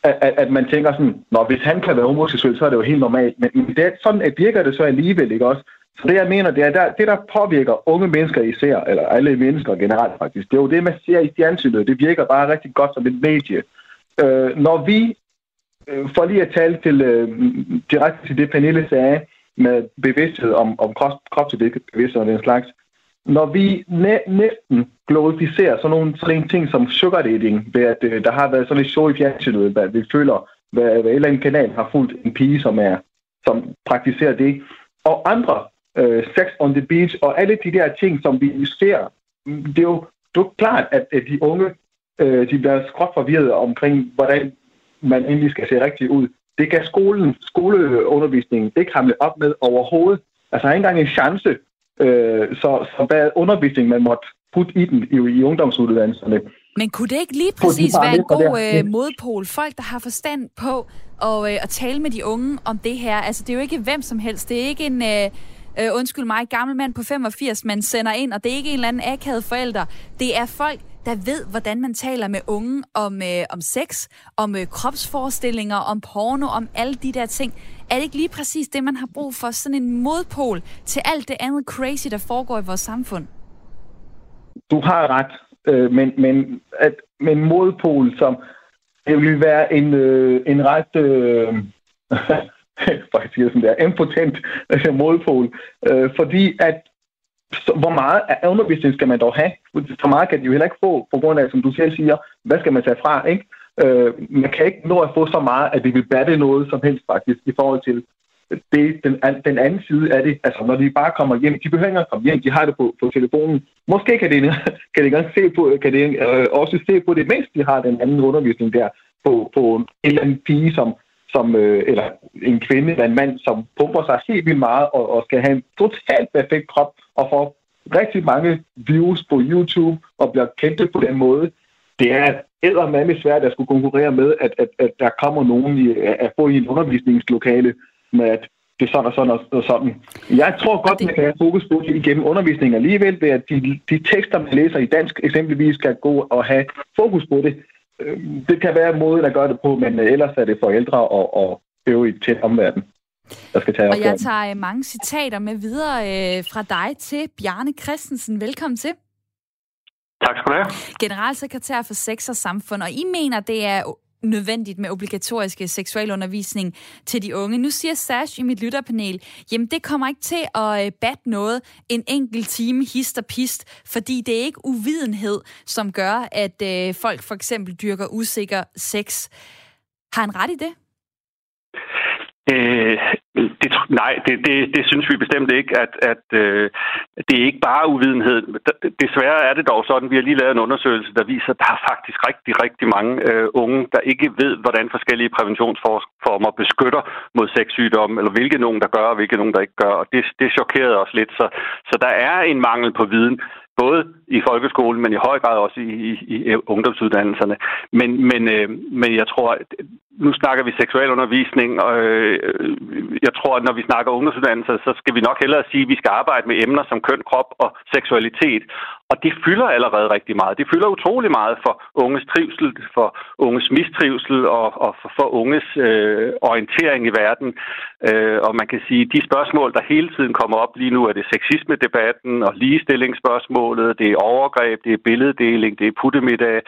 at, at man tænker sådan, når hvis han kan være homoseksuel, så er det jo helt normalt, men, men det er sådan, at virker det så alligevel, ikke også? Så det, jeg mener, det er, der, det, der påvirker unge mennesker især, eller alle mennesker generelt faktisk, det er jo det, man ser i fjernsynet. Det virker bare rigtig godt som et medie. Øh, når vi, øh, for lige at tale til, øh, direkte til det, Pernille sagde, med bevidsthed om, om krop, kropsbevidsthed og den slags, når vi næ- næsten glorificerer sådan nogle sådan en ting som sugar dating, ved at øh, der har været sådan et show i fjernsynet, at vi føler, hvad, hvad en eller anden kanal har fulgt en pige, som er som praktiserer det, og andre øh, sex on the beach, og alle de der ting, som vi ser, det er jo, det er jo klart, at, at de unge, øh, de bliver skråt forvirret omkring, hvordan man egentlig skal se rigtigt ud. Det kan skolen, skoleundervisningen ikke hamle op med overhovedet. Altså, har ikke engang en chance. Øh, så, så hvad undervisning man måtte putte i den i, i ungdomsuddannelserne. Men kunne det ikke lige præcis være en god øh, modpol? Folk, der har forstand på at, øh, at tale med de unge om det her. Altså, det er jo ikke hvem som helst. Det er ikke en... Øh, øh, undskyld mig, gammel mand på 85, man sender ind, og det er ikke en eller anden akavet forælder. Det er folk, der ved, hvordan man taler med unge om, øh, om sex, om øh, kropsforestillinger, om porno, om alle de der ting. Er det ikke lige præcis det, man har brug for? Sådan en modpol til alt det andet crazy, der foregår i vores samfund? Du har ret, øh, men, men, at, men modpol, som det vil være en, øh, en ret... Øh, *laughs* faktisk siger sådan der, impotent modpol, øh, fordi at så, hvor meget af undervisning skal man dog have? Så meget kan de jo heller ikke få, på grund af, som du selv siger, hvad skal man tage fra, ikke? Øh, man kan ikke nå at få så meget, at det vil batte noget som helst faktisk, i forhold til det, den, den anden side af det. Altså, når de bare kommer hjem, de behøver ikke at komme hjem, de har det på, på telefonen. Måske kan de, *laughs* kan de engang se på, kan de øh, også se på det, mens de har den anden undervisning der, på, på en eller anden pige, som som, øh, eller en kvinde eller en mand, som pumper sig helt vildt meget og, og skal have en totalt perfekt krop og får rigtig mange views på YouTube og bliver kendt på den måde. Det er eddermame svært at skulle konkurrere med, at, at, at der kommer nogen i, at få i en undervisningslokale med, at det er sådan og sådan og sådan. Jeg tror godt, det... man kan have fokus på det igennem undervisningen alligevel, ved at de, de tekster, man læser i dansk eksempelvis, skal gå og have fokus på det. Øh, det kan være måden at gøre det på, men øh, ellers er det forældre og, og øvrigt til omverden, der skal tage Og jeg tager øh, mange citater med videre fra dig til Bjarne Christensen. Velkommen til. Tak skal du have. Generalsekretær for Sex og Samfund, og I mener, det er nødvendigt med obligatorisk øh, seksualundervisning til de unge. Nu siger Sash i mit lytterpanel, jamen det kommer ikke til at øh, batte noget en enkelt time hist og pist, fordi det er ikke uvidenhed, som gør, at øh, folk for eksempel dyrker usikker sex. Har han ret i det? Øh, det, nej, det, det, det synes vi bestemt ikke, at, at øh, det er ikke bare uvidenhed. Desværre er det dog sådan, vi har lige lavet en undersøgelse, der viser, at der er faktisk rigtig, rigtig mange øh, unge, der ikke ved, hvordan forskellige præventionsformer beskytter mod sexsygdomme, eller hvilke nogen, der gør, og hvilke nogen, der ikke gør. Og det, det chokerede os lidt. Så, så der er en mangel på viden både i folkeskolen, men i høj grad også i, i, i ungdomsuddannelserne. Men, men, øh, men jeg tror, nu snakker vi seksualundervisning, og øh, jeg tror, at når vi snakker ungdomsuddannelser, så skal vi nok hellere sige, at vi skal arbejde med emner som køn, krop og seksualitet. Og det fylder allerede rigtig meget. Det fylder utrolig meget for unges trivsel, for unges mistrivsel og, og for, for unges øh, orientering i verden. Øh, og man kan sige, de spørgsmål, der hele tiden kommer op lige nu, er det sexisme-debatten og ligestillingsspørgsmålet, det er overgreb, det er billeddeling, det er puttemiddag.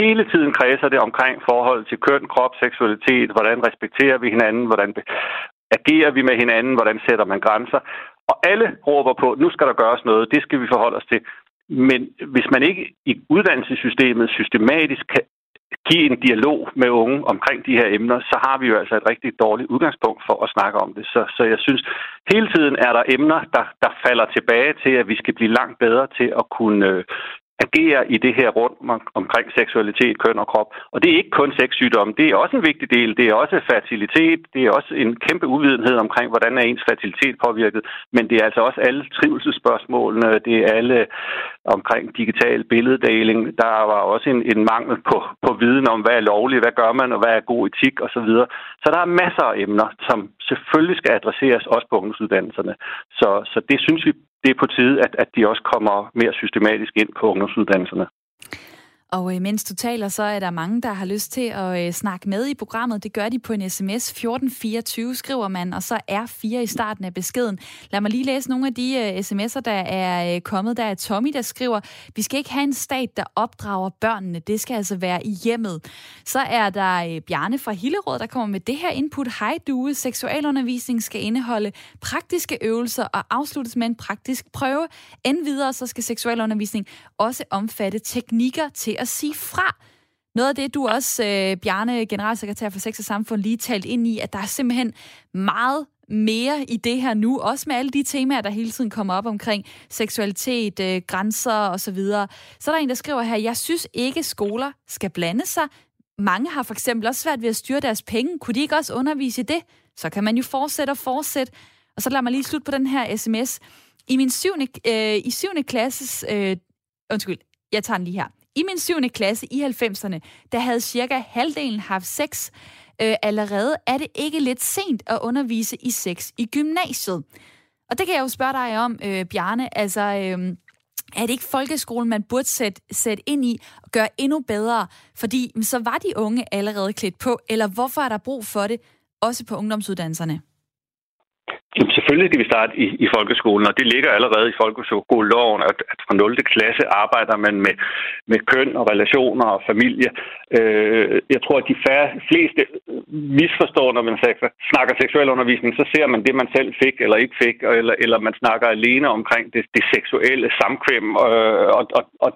Hele tiden kredser det omkring forhold til køn, krop, seksualitet, hvordan respekterer vi hinanden, hvordan agerer vi med hinanden, hvordan sætter man grænser. Og alle råber på, nu skal der gøres noget, det skal vi forholde os til. Men hvis man ikke i uddannelsessystemet systematisk kan give en dialog med unge omkring de her emner, så har vi jo altså et rigtig dårligt udgangspunkt for at snakke om det. Så, så jeg synes, hele tiden er der emner, der, der falder tilbage til, at vi skal blive langt bedre til at kunne øh, agerer i det her rundt omkring seksualitet, køn og krop. Og det er ikke kun sexsygdomme, det er også en vigtig del. Det er også fertilitet, det er også en kæmpe uvidenhed omkring, hvordan er ens fertilitet påvirket. Men det er altså også alle trivselsspørgsmålene, det er alle omkring digital billeddeling. Der var også en, en mangel på, på viden om, hvad er lovligt, hvad gør man, og hvad er god etik osv. Så der er masser af emner, som selvfølgelig skal adresseres også på ungdomsuddannelserne. Så, så det synes vi det er på tide, at, at de også kommer mere systematisk ind på ungdomsuddannelserne. Og øh, mens du taler, så er der mange, der har lyst til at øh, snakke med i programmet. Det gør de på en sms 1424, skriver man, og så er fire i starten af beskeden. Lad mig lige læse nogle af de øh, sms'er, der er øh, kommet. Der er Tommy, der skriver, vi skal ikke have en stat, der opdrager børnene. Det skal altså være i hjemmet. Så er der øh, Bjarne fra Hillerød, der kommer med det her input. Hej Due, seksualundervisning skal indeholde praktiske øvelser og afsluttes med en praktisk prøve. Endvidere så skal seksualundervisning også omfatte teknikker til at sige fra. Noget af det, du også, øh, Bjarne, generalsekretær for Sex og Samfund, lige talt ind i, at der er simpelthen meget mere i det her nu, også med alle de temaer, der hele tiden kommer op omkring seksualitet, øh, grænser osv. Så, så er der en, der skriver her, jeg synes ikke, skoler skal blande sig. Mange har for eksempel også svært ved at styre deres penge. Kunne de ikke også undervise i det? Så kan man jo fortsætte og fortsætte. Og så lad mig lige slutte på den her sms. I min syvende, øh, i syvende klasses... Øh, undskyld, jeg tager den lige her. I min syvende klasse i 90'erne, der havde cirka halvdelen haft sex. Øh, allerede er det ikke lidt sent at undervise i sex i gymnasiet. Og det kan jeg jo spørge dig om, øh, Bjarne. Altså, øh, er det ikke folkeskolen, man burde sætte, sætte ind i og gøre endnu bedre? Fordi så var de unge allerede klædt på, eller hvorfor er der brug for det, også på ungdomsuddannelserne? Jamen, selvfølgelig skal vi starte i, i folkeskolen, og det ligger allerede i folkeskoleloven, at, at fra 0. klasse arbejder man med, med køn og relationer og familie. Øh, jeg tror, at de færre, fleste misforstår, når man snakker seksuel undervisning, så ser man det, man selv fik eller ikke fik, eller, eller man snakker alene omkring det, det seksuelle samkvem. Øh, og, og, og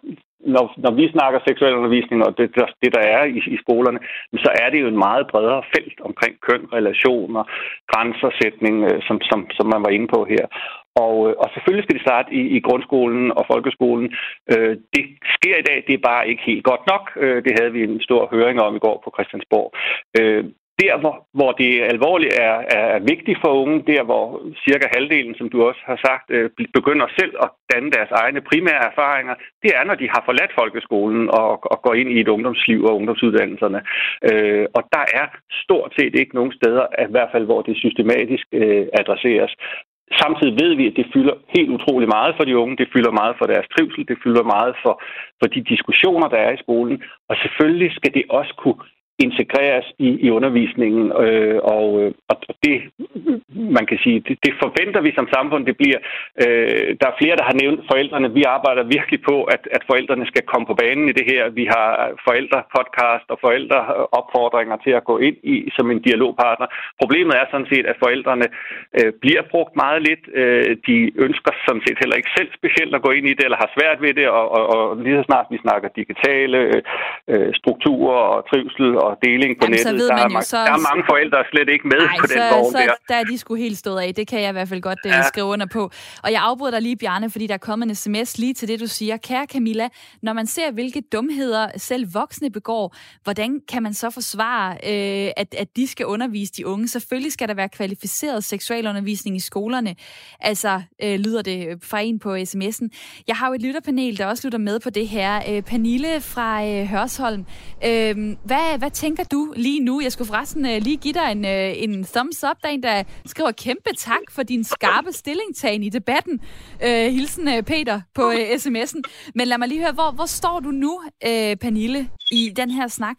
når, når vi snakker seksuel undervisning, og det, det der er i, i skolerne, så er det jo en meget bredere felt omkring køn, relationer, grænsersætning, øh, som, som, som man var inde på her. Og, øh, og selvfølgelig skal det starte i, i grundskolen og folkeskolen. Øh, det sker i dag, det er bare ikke helt godt nok. Øh, det havde vi en stor høring om i går på Christiansborg. Øh, der, hvor, hvor det alvorligt er, er vigtigt for unge, der hvor cirka halvdelen, som du også har sagt, øh, begynder selv at danne deres egne primære erfaringer, det er, når de har forladt folkeskolen og, og går ind i et ungdomsliv og ungdomsuddannelserne. Øh, og der er stort set ikke nogen steder, i hvert fald hvor det systematisk øh, adresseres. Samtidig ved vi, at det fylder helt utrolig meget for de unge. Det fylder meget for deres trivsel. Det fylder meget for, for de diskussioner, der er i skolen. Og selvfølgelig skal det også kunne integreres i, i undervisningen, øh, og, øh, og det, man kan sige, det, det forventer vi som samfund, det bliver. Øh, der er flere, der har nævnt forældrene. Vi arbejder virkelig på, at, at forældrene skal komme på banen i det her. Vi har forældrepodcast og forældreopfordringer til at gå ind i som en dialogpartner. Problemet er sådan set, at forældrene øh, bliver brugt meget lidt. Øh, de ønsker sådan set heller ikke selv specielt at gå ind i det, eller har svært ved det, og, og, og lige så snart vi snakker digitale øh, øh strukturer og trivsel og deling på Jamen, nettet. Så der, er, jo, så... der er mange forældre slet ikke med Ej, på den så, vogn så, der. Der er de sgu helt stået af. Det kan jeg i hvert fald godt uh, ja. skrive under på. Og jeg afbryder dig lige, Bjarne, fordi der er kommet en sms lige til det, du siger. Kære Camilla, når man ser, hvilke dumheder selv voksne begår, hvordan kan man så forsvare, øh, at, at de skal undervise de unge? Selvfølgelig skal der være kvalificeret seksualundervisning i skolerne. Altså, øh, lyder det fra en på sms'en. Jeg har jo et lytterpanel, der også lytter med på det her. Øh, Pernille fra øh, Hørsholm. Øh, hvad, hvad tænker du lige nu? Jeg skulle forresten uh, lige give dig en, uh, en thumbs up. Der er en, der skriver kæmpe tak for din skarpe stillingtagen i debatten. Uh, hilsen uh, Peter på uh, sms'en. Men lad mig lige høre, hvor, hvor står du nu, uh, Pernille, i den her snak?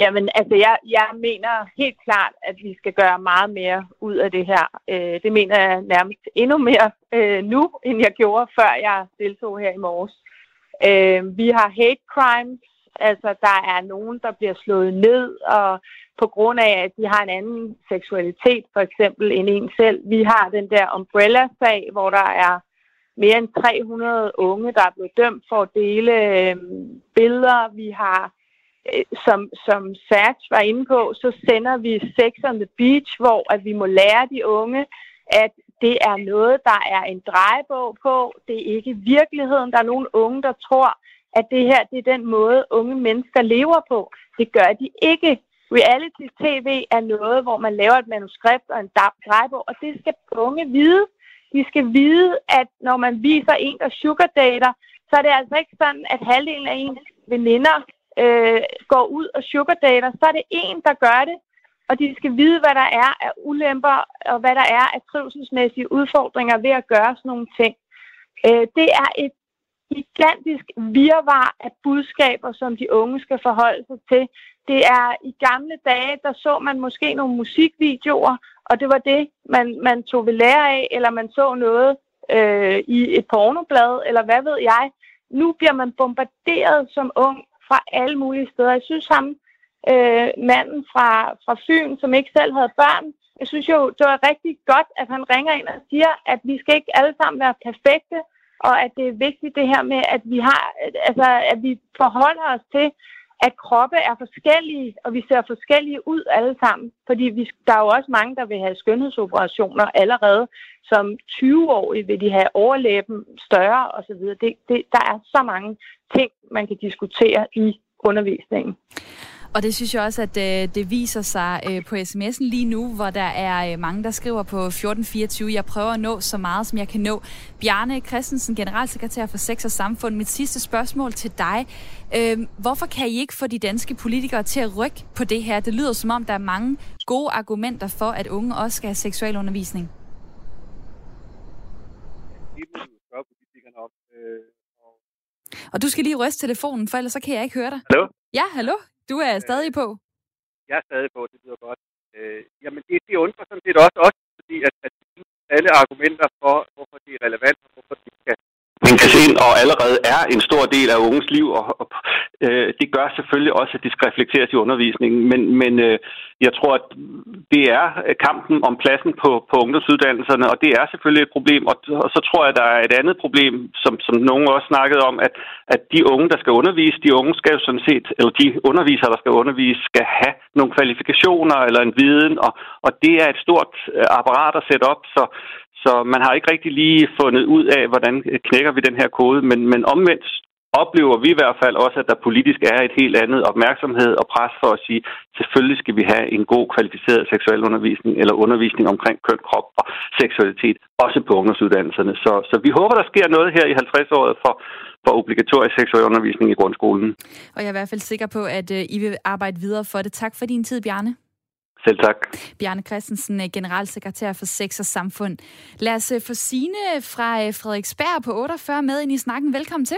Jamen, altså, jeg, jeg mener helt klart, at vi skal gøre meget mere ud af det her. Øh, det mener jeg nærmest endnu mere øh, nu, end jeg gjorde, før jeg deltog her i morges. Øh, vi har hate crimes, Altså, der er nogen, der bliver slået ned, og på grund af, at de har en anden seksualitet, for eksempel, end en selv. Vi har den der Umbrella-sag, hvor der er mere end 300 unge, der er blevet dømt for at dele øh, billeder. Vi har, øh, som, som Serge var inde på, så sender vi Sex on the Beach, hvor at vi må lære de unge, at det er noget, der er en drejebog på. Det er ikke virkeligheden. Der er nogle unge, der tror, at det her det er den måde, unge mennesker lever på. Det gør de ikke. Reality-tv er noget, hvor man laver et manuskript og en drejebog, og det skal unge vide. De skal vide, at når man viser en, der sugardater, så er det altså ikke sådan, at halvdelen af ens veninder øh, går ud og sugardater. Så er det en, der gør det, og de skal vide, hvad der er af ulemper, og hvad der er af trivselsmæssige udfordringer ved at gøre sådan nogle ting. Øh, det er et gigantisk virvar af budskaber, som de unge skal forholde sig til. Det er i gamle dage, der så man måske nogle musikvideoer, og det var det, man, man tog ved lære af, eller man så noget øh, i et pornoblad, eller hvad ved jeg. Nu bliver man bombarderet som ung fra alle mulige steder. Jeg synes ham, øh, manden fra, fra Fyn, som ikke selv havde børn, jeg synes jo, det var rigtig godt, at han ringer ind og siger, at vi skal ikke alle sammen være perfekte, og at det er vigtigt det her med, at vi har, altså, at vi forholder os til, at kroppe er forskellige, og vi ser forskellige ud alle sammen. Fordi vi, der er jo også mange, der vil have skønhedsoperationer allerede. Som 20-årige vil de have overlæben større osv. Det, det, der er så mange ting, man kan diskutere i undervisningen. Og det synes jeg også, at øh, det viser sig øh, på sms'en lige nu, hvor der er øh, mange, der skriver på 1424. Jeg prøver at nå så meget, som jeg kan nå. Bjarne Christensen, generalsekretær for Sex og Samfund. Mit sidste spørgsmål til dig. Øh, hvorfor kan I ikke få de danske politikere til at rykke på det her? Det lyder som om, der er mange gode argumenter for, at unge også skal have seksualundervisning. Og du skal lige ryste telefonen, for ellers så kan jeg ikke høre dig. Hallo? Ja, hallo? Du er stadig på? Jeg er stadig på, det lyder godt. Øh, jamen, det, det undrer sådan set også, også fordi at, at alle argumenter for, hvorfor det er relevant, og hvorfor det skal vinkes ind, og allerede er en stor del af unges liv, og, og øh, det gør selvfølgelig også, at det skal reflekteres i undervisningen. Men, men øh, jeg tror, at det er øh, kampen om pladsen på, på ungdomsuddannelserne, og det er selvfølgelig et problem. Og, og så tror jeg, at der er et andet problem, som, som nogen også snakkede om, at, at de unge, der skal undervise, de unge skal jo sådan set, eller de undervisere, der skal undervise, skal have nogle kvalifikationer eller en viden, og, og det er et stort øh, apparat at sætte op, så, så man har ikke rigtig lige fundet ud af, hvordan knækker vi den her kode, men, men omvendt oplever vi i hvert fald også, at der politisk er et helt andet opmærksomhed og pres for at sige, selvfølgelig skal vi have en god kvalificeret seksualundervisning eller undervisning omkring køn, krop og seksualitet, også på ungdomsuddannelserne. Så, så vi håber, der sker noget her i 50-året for, for obligatorisk seksualundervisning i grundskolen. Og jeg er i hvert fald sikker på, at uh, I vil arbejde videre for det. Tak for din tid, Bjarne. Selv tak. Bjarne Christensen, generalsekretær for Sex og Samfund. Lad os få Signe fra Frederiksberg på 48 med ind i snakken. Velkommen til.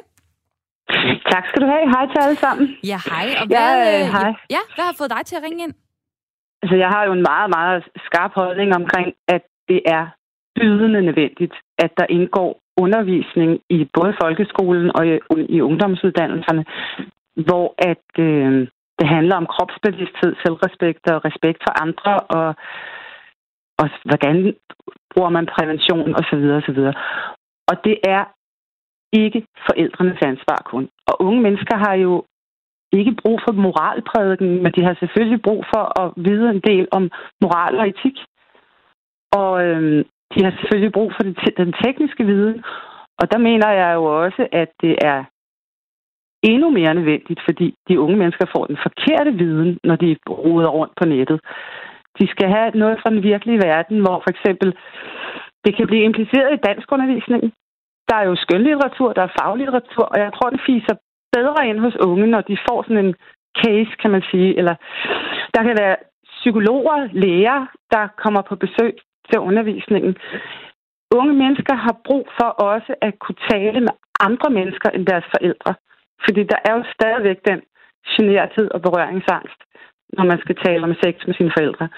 Tak skal du have. Hej til alle sammen. Ja, hej. Og hvad, ja, øh, hej. Ja, hvad har fået dig til at ringe ind? Altså, jeg har jo en meget, meget skarp holdning omkring, at det er bydende nødvendigt, at der indgår undervisning i både folkeskolen og i, i ungdomsuddannelserne, hvor at øh, det handler om kropsbevidsthed, selvrespekt og respekt for andre, og, og hvordan bruger man prævention osv. osv. Og det er ikke forældrenes ansvar kun. Og unge mennesker har jo ikke brug for moralprædiken, men de har selvfølgelig brug for at vide en del om moral og etik. Og øhm, de har selvfølgelig brug for det, den tekniske viden. Og der mener jeg jo også, at det er endnu mere nødvendigt, fordi de unge mennesker får den forkerte viden, når de roder rundt på nettet. De skal have noget fra den virkelige verden, hvor for eksempel det kan blive impliceret i dansk undervisning. Der er jo skønlitteratur, der er faglitteratur, og jeg tror, det fiser bedre ind hos unge, når de får sådan en case, kan man sige. Eller der kan være psykologer, læger, der kommer på besøg til undervisningen. Unge mennesker har brug for også at kunne tale med andre mennesker end deres forældre. Fordi der er jo stadigvæk den generthed og berøringsangst, når man skal tale om sex med sine forældre.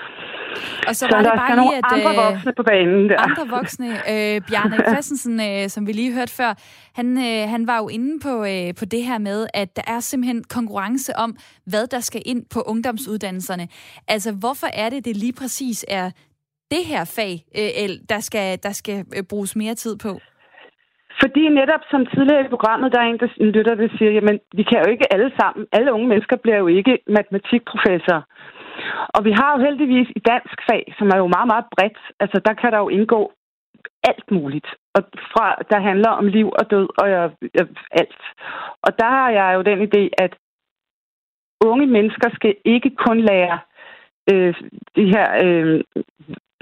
Og så, så var det bare lige, at andre øh, voksne på banen der. Andre voksne. Øh, Bjarne *laughs* Christensen, øh, som vi lige hørte før, han, øh, han var jo inde på, øh, på det her med, at der er simpelthen konkurrence om, hvad der skal ind på ungdomsuddannelserne. Altså, hvorfor er det, det lige præcis er det her fag, øh, der skal, der skal øh, bruges mere tid på? Fordi netop som tidligere i programmet, der er en, der lytter, der siger, jamen, vi kan jo ikke alle sammen, alle unge mennesker bliver jo ikke matematikprofessorer. Og vi har jo heldigvis i dansk fag, som er jo meget, meget bredt, altså der kan der jo indgå alt muligt. Og fra, der handler om liv og død og jeg, jeg, alt. Og der har jeg jo den idé, at unge mennesker skal ikke kun lære øh, de her øh,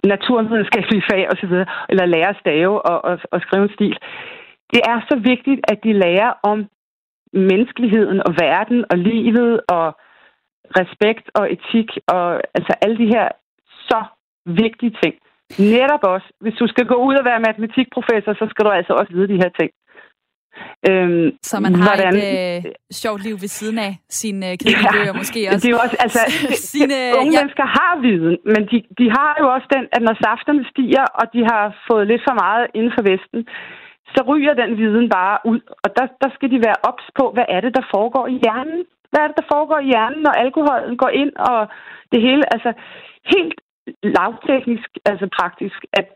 naturvidenskabelige fag osv., eller lære stave og, og, og skrive en stil. Det er så vigtigt, at de lærer om menneskeligheden og verden og livet og respekt og etik og altså alle de her så vigtige ting. Netop også, hvis du skal gå ud og være matematikprofessor, så skal du altså også vide de her ting. Øhm, så man har hvordan... et øh, sjovt liv ved siden af sine øh, kedelige bøger måske også. Det er også altså, *laughs* sine, unge ja. mennesker har viden, men de, de har jo også den, at når safterne stiger, og de har fået lidt for meget inden for Vesten, så ryger den viden bare ud. Og der, der skal de være ops på, hvad er det, der foregår i hjernen? Hvad er det, der foregår i hjernen, når alkoholen går ind, og det hele, altså helt lavteknisk, altså praktisk, at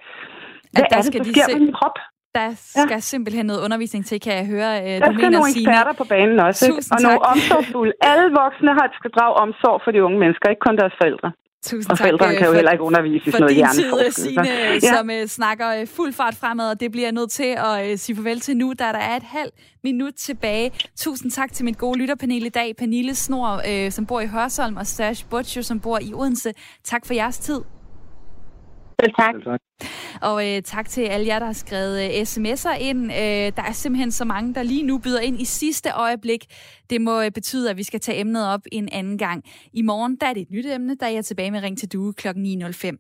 hvad at er det, der sker se... med min krop? Der skal ja. simpelthen noget undervisning til, kan jeg høre. Øh, der du skal mener, nogle eksperter Signe. på banen også. Tusind og tak. nogle omsorgsfulde. Alle voksne har skal drage omsorg for de unge mennesker, ikke kun deres forældre. Tusind og forældrene tak kan jo øh, heller ikke undervise i sådan noget hjerneforskning. For din tid, Signe, ja. som uh, snakker uh, fuld fart fremad, og det bliver jeg nødt til at uh, sige farvel til nu, da der er et halvt minut tilbage. Tusind tak til mit gode lytterpanel i dag. Pernille Snor, uh, som bor i Hørsholm, og Stash Butcher, som bor i Odense. Tak for jeres tid. Selv tak. Selv tak. Og øh, tak til alle jer, der har skrevet øh, sms'er ind. Øh, der er simpelthen så mange, der lige nu byder ind i sidste øjeblik. Det må øh, betyde, at vi skal tage emnet op en anden gang. I morgen der er det et nyt emne, der er jeg tilbage med Ring til Due kl. 9.05.